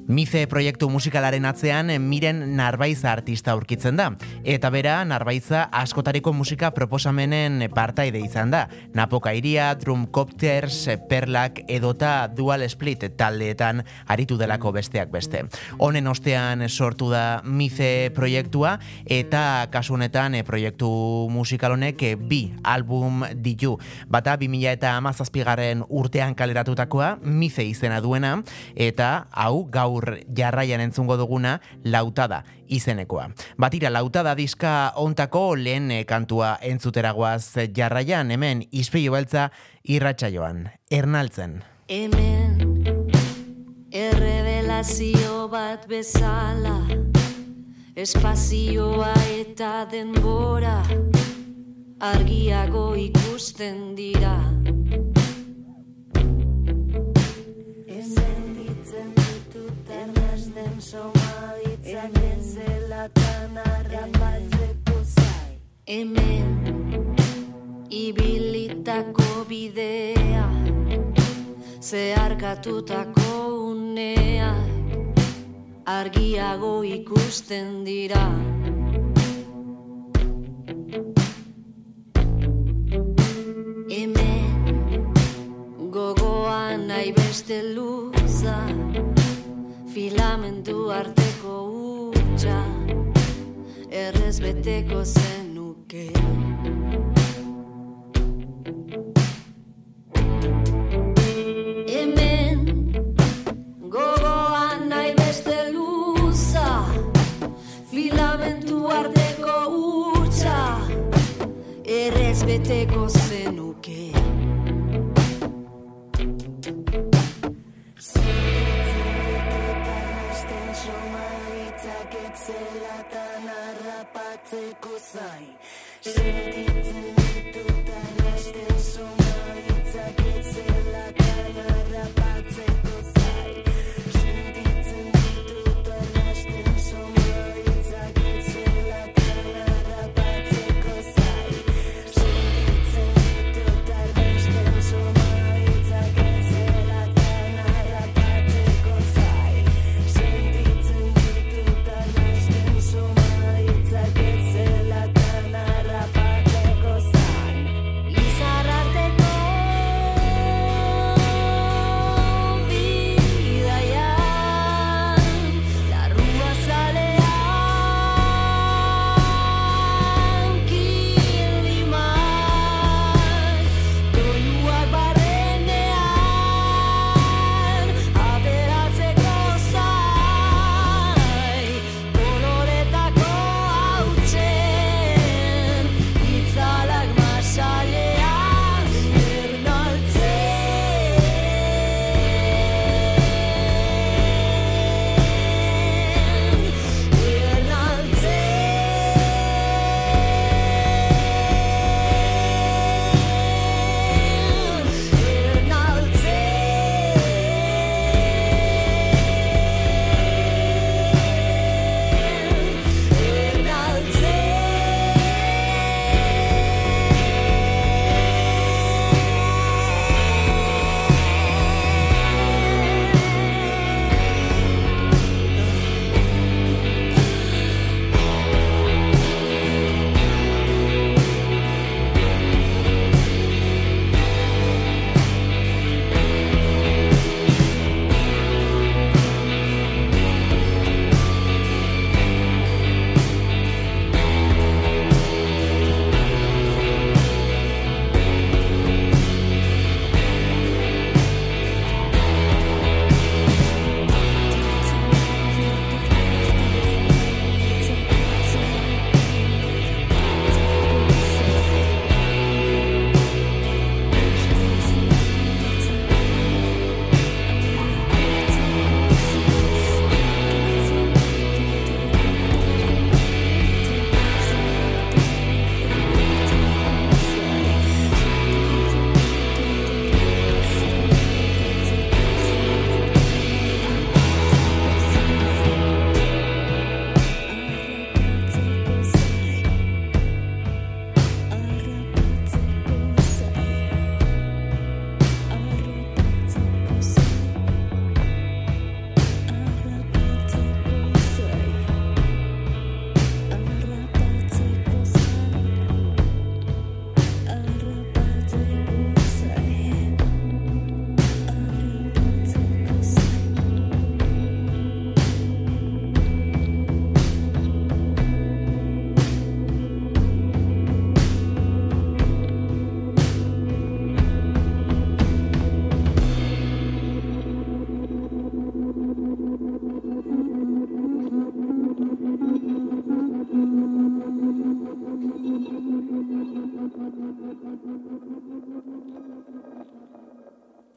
Mize proiektu musikalaren atzean miren narbaiza artista aurkitzen da. Eta bera, narbaiza askotariko musika proposamenen partaide izan da. Napoka iria, drum copters, perlak edota dual split taldeetan aritu delako besteak beste. Honen ostean sortu da Mize proiektua eta kasu honetan eh, proiektu musikal honek eh, bi album ditu. Bata 2000 eta amazazpigarren urtean kaleratutakoa Mize izena duena eta hau gaur jarraian entzungo duguna lautada izenekoa. Batira lautada diska ontako lehen eh, kantua entzuteragoaz jarraian hemen izpio beltza irratxa joan. Ernaltzen. Hemen errevelazio bat bezala espazioa eta denbora argiago ikusten dira. Sentitzen ditut ernesten somaditzak zelatan arrapatzeko zai. Hemen ibilitako bidea zeharkatutako unea argiago ikusten dira. Hemen gogoan nahi beste luza filamentu arteko utxa errez beteko zenuke beteko zenuke Zelatan harrapatzeko zai Sentitzen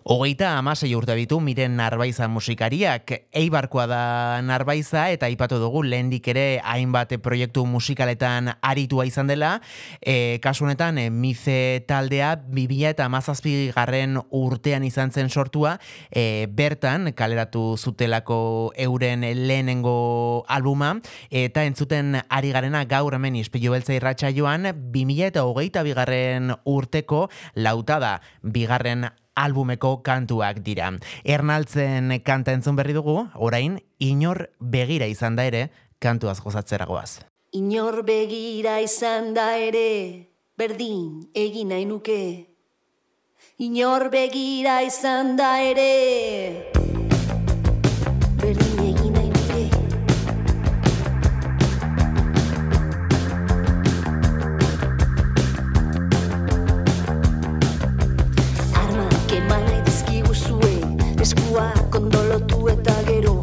Hogeita amasei urte bitu miren Narbaiza musikariak. Eibarkoa da Narbaiza eta aipatu dugu lehendik ere hainbat proiektu musikaletan aritua izan dela. E, kasu honetan, e, Mize taldea 2000 eta amazazpi garren urtean izan zen sortua, e, bertan kaleratu zutelako euren lehenengo albuma, eta entzuten ari garena gaur hemen ispilu beltza irratxa joan, 2000 eta hogeita bigarren urteko lautada bigarren albumeko kantuak dira. Ernaltzen kanta entzun berri dugu, orain, inor begira izan da ere, kantuaz gozatzeragoaz. Inor begira izan da ere, berdin egin nahi nuke. Inor begira izan da ere, berdin eskua kondolotu eta gero.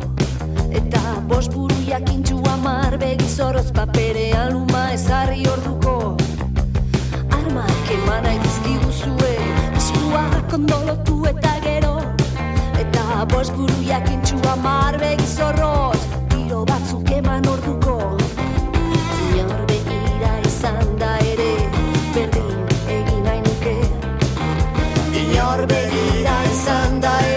Eta bost buru jakintxu amar begizoroz paperean luma ezarri orduko. Armak eman nahi dizkiguzue, eskua kondolotu eta gero. Eta bost buru jakintxu amar begizoroz, tiro batzuk eman orduko. Inor begira izan da ere, berdin egin nahi nuke. Inor begira izan da ere,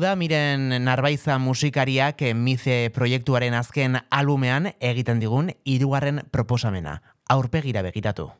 da, miren Narbaiza musikariak eh, Mize proiektuaren azken albumean egiten digun hirugarren proposamena. Aurpegira begiratu.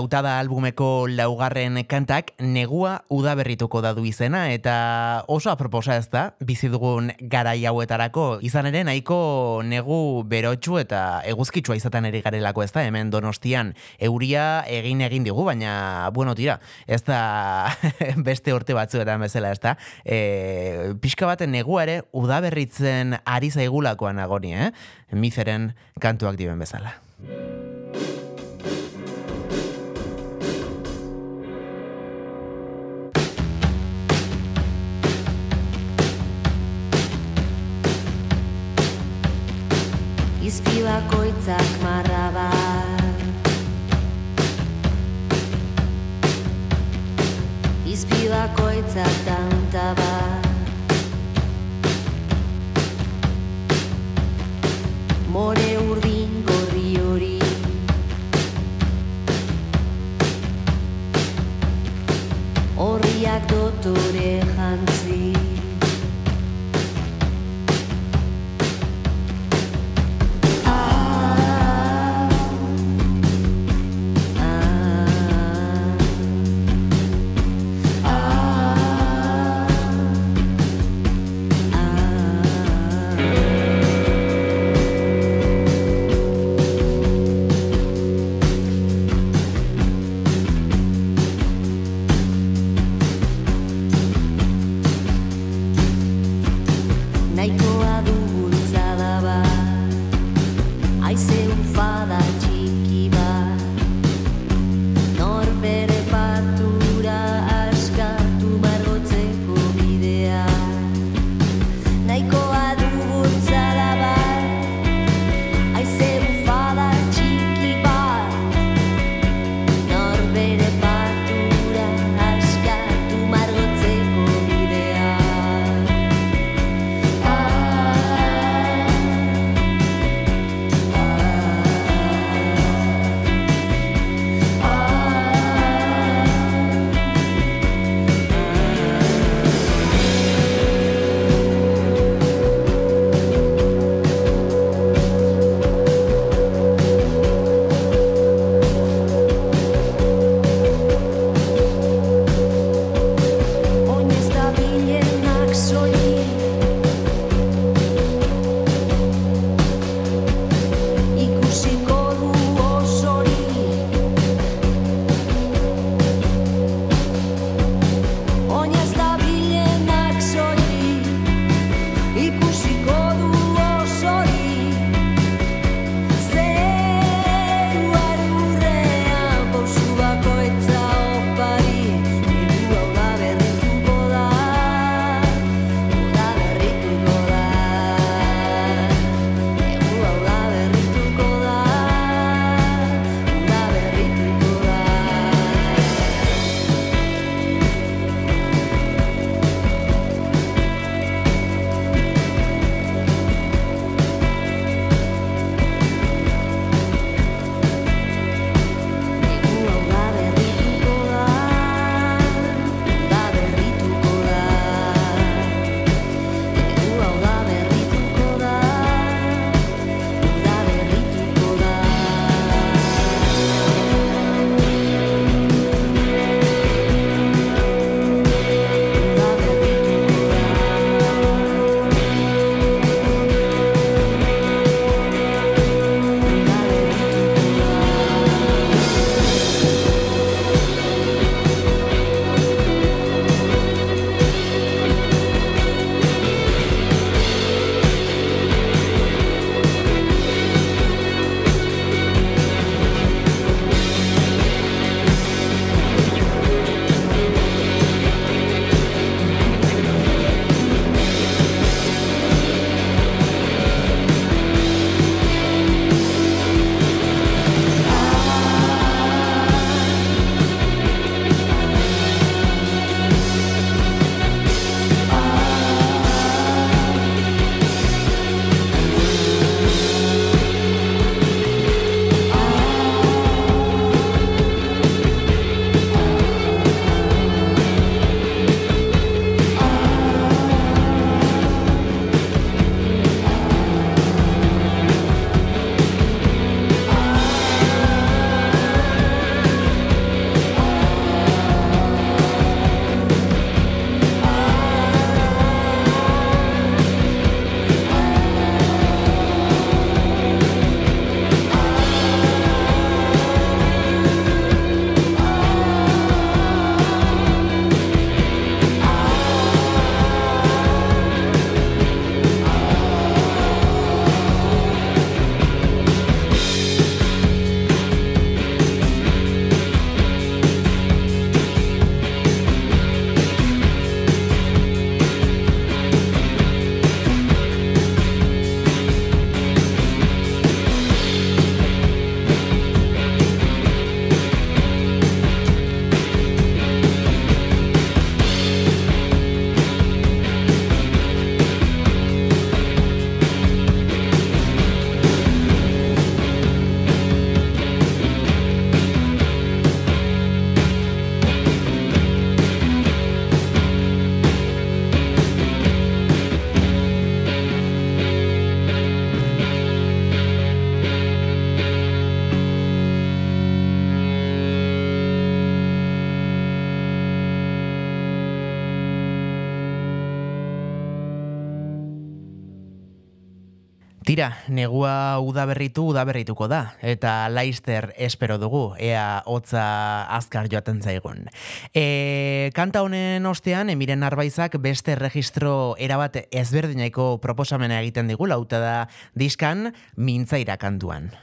Lautada albumeko laugarren kantak negua udaberrituko da du izena eta oso aproposa ez da bizi dugun garai hauetarako. Izan ere nahiko negu berotsu eta eguzkitsua izaten eri garelako ez da hemen donostian. Euria egin egin digu baina bueno tira ez da beste urte batzuetan bezala ez da. E, pixka baten negua ere udaberritzen ari zaigulakoan agoni eh? mizeren kantuak diben bezala Izpi bakoitzak marra bat. Izpi bakoitzak tanta bat. More urdin gorri hori. Horriak dotore Tira, negua udaberritu udaberrituko da, eta laister espero dugu, ea hotza azkar joaten zaigun. E, kanta honen ostean, emiren arbaizak beste registro erabat ezberdinaiko proposamena egiten digu, lauta da diskan, mintzaira kantuan.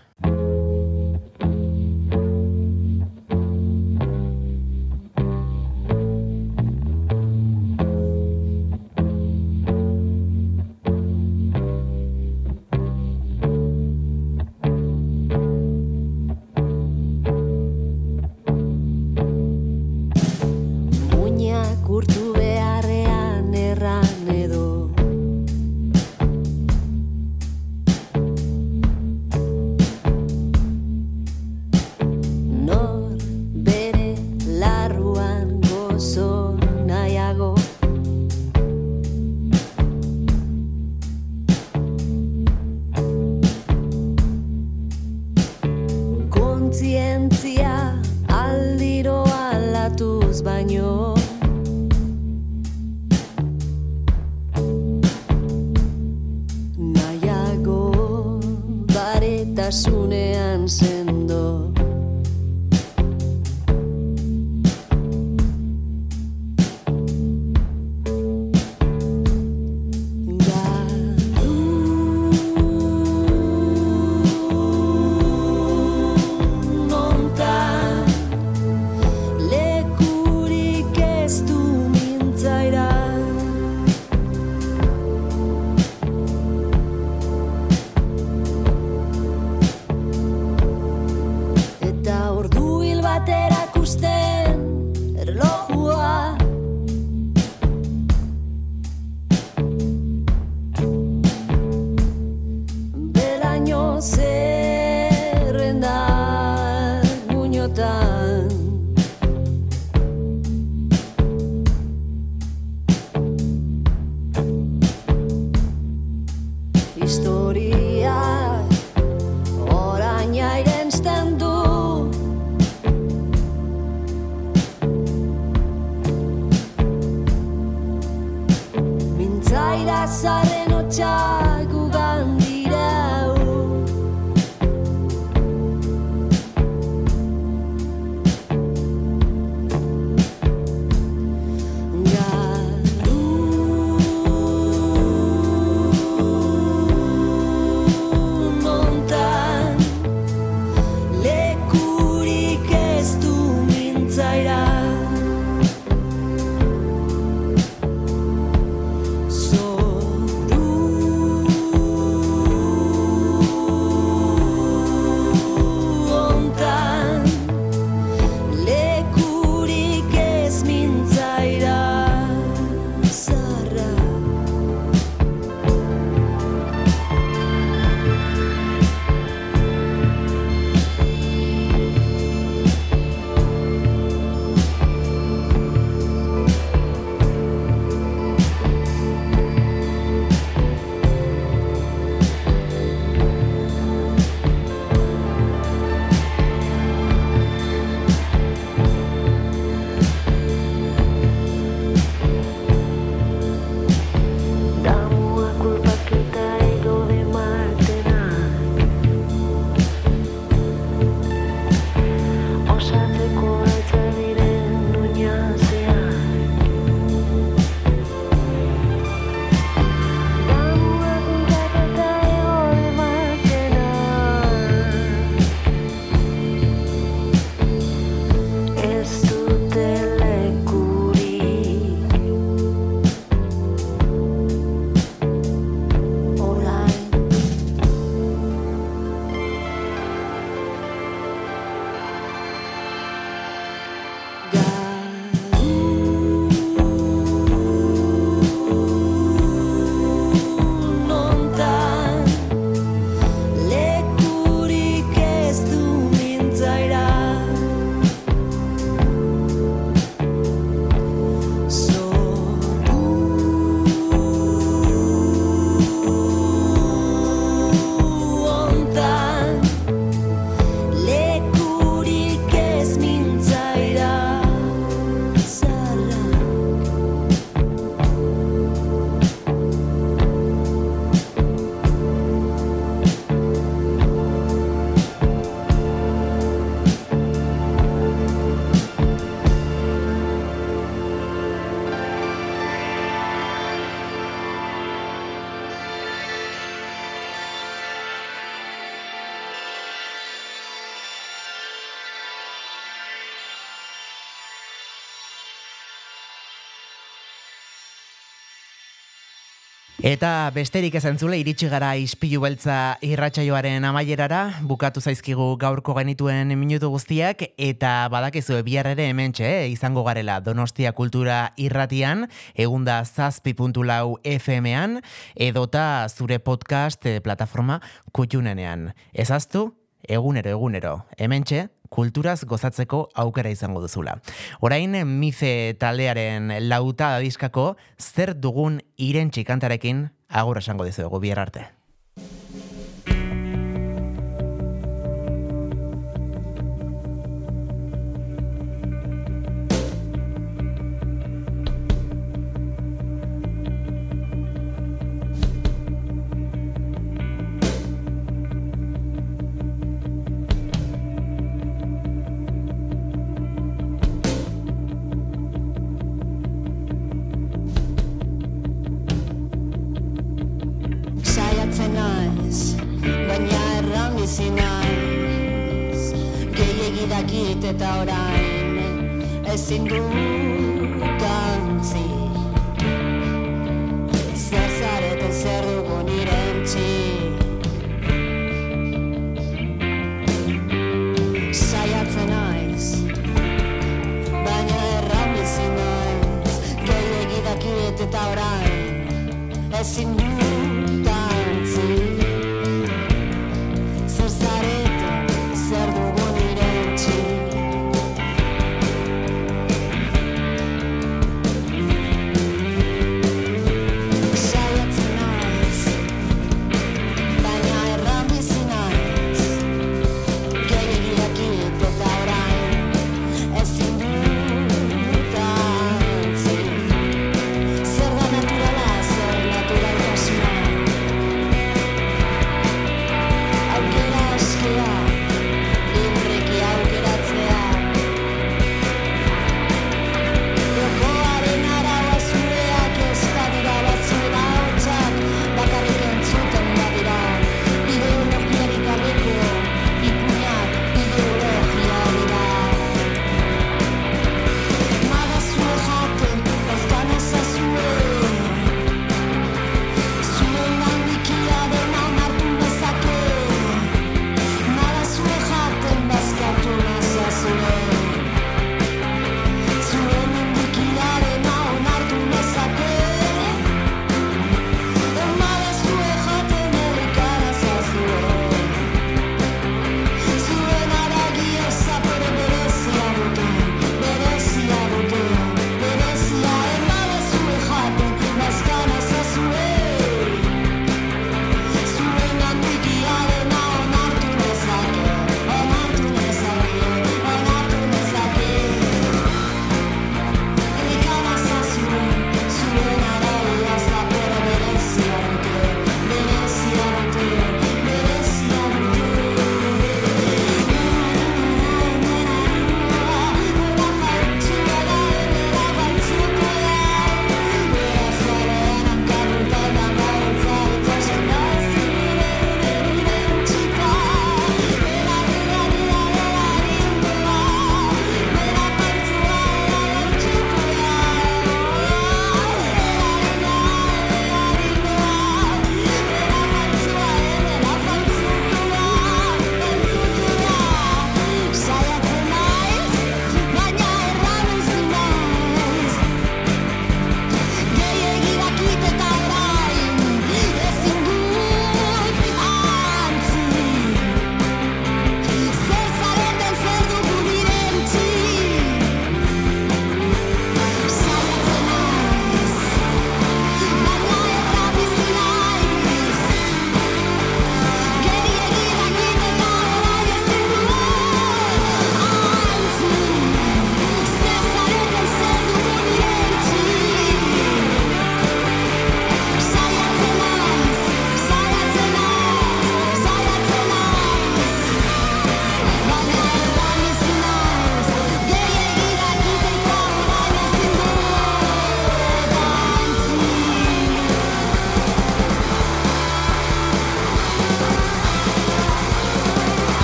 Eta besterik ez entzule iritsi gara ispilu beltza irratsaioaren amaierara, bukatu zaizkigu gaurko genituen minutu guztiak, eta badakizu bihar ere hementxe, eh, izango garela Donostia Kultura irratian, egunda zazpi puntu lau FM-ean, edota zure podcast eh, plataforma kutxunenean. Ezaztu, egunero, egunero, hementxe, kulturaz gozatzeko aukera izango duzula. Orain mize taldearen lauta diskako zer dugun irentxi kantarekin agur esango dizuegu bihar arte.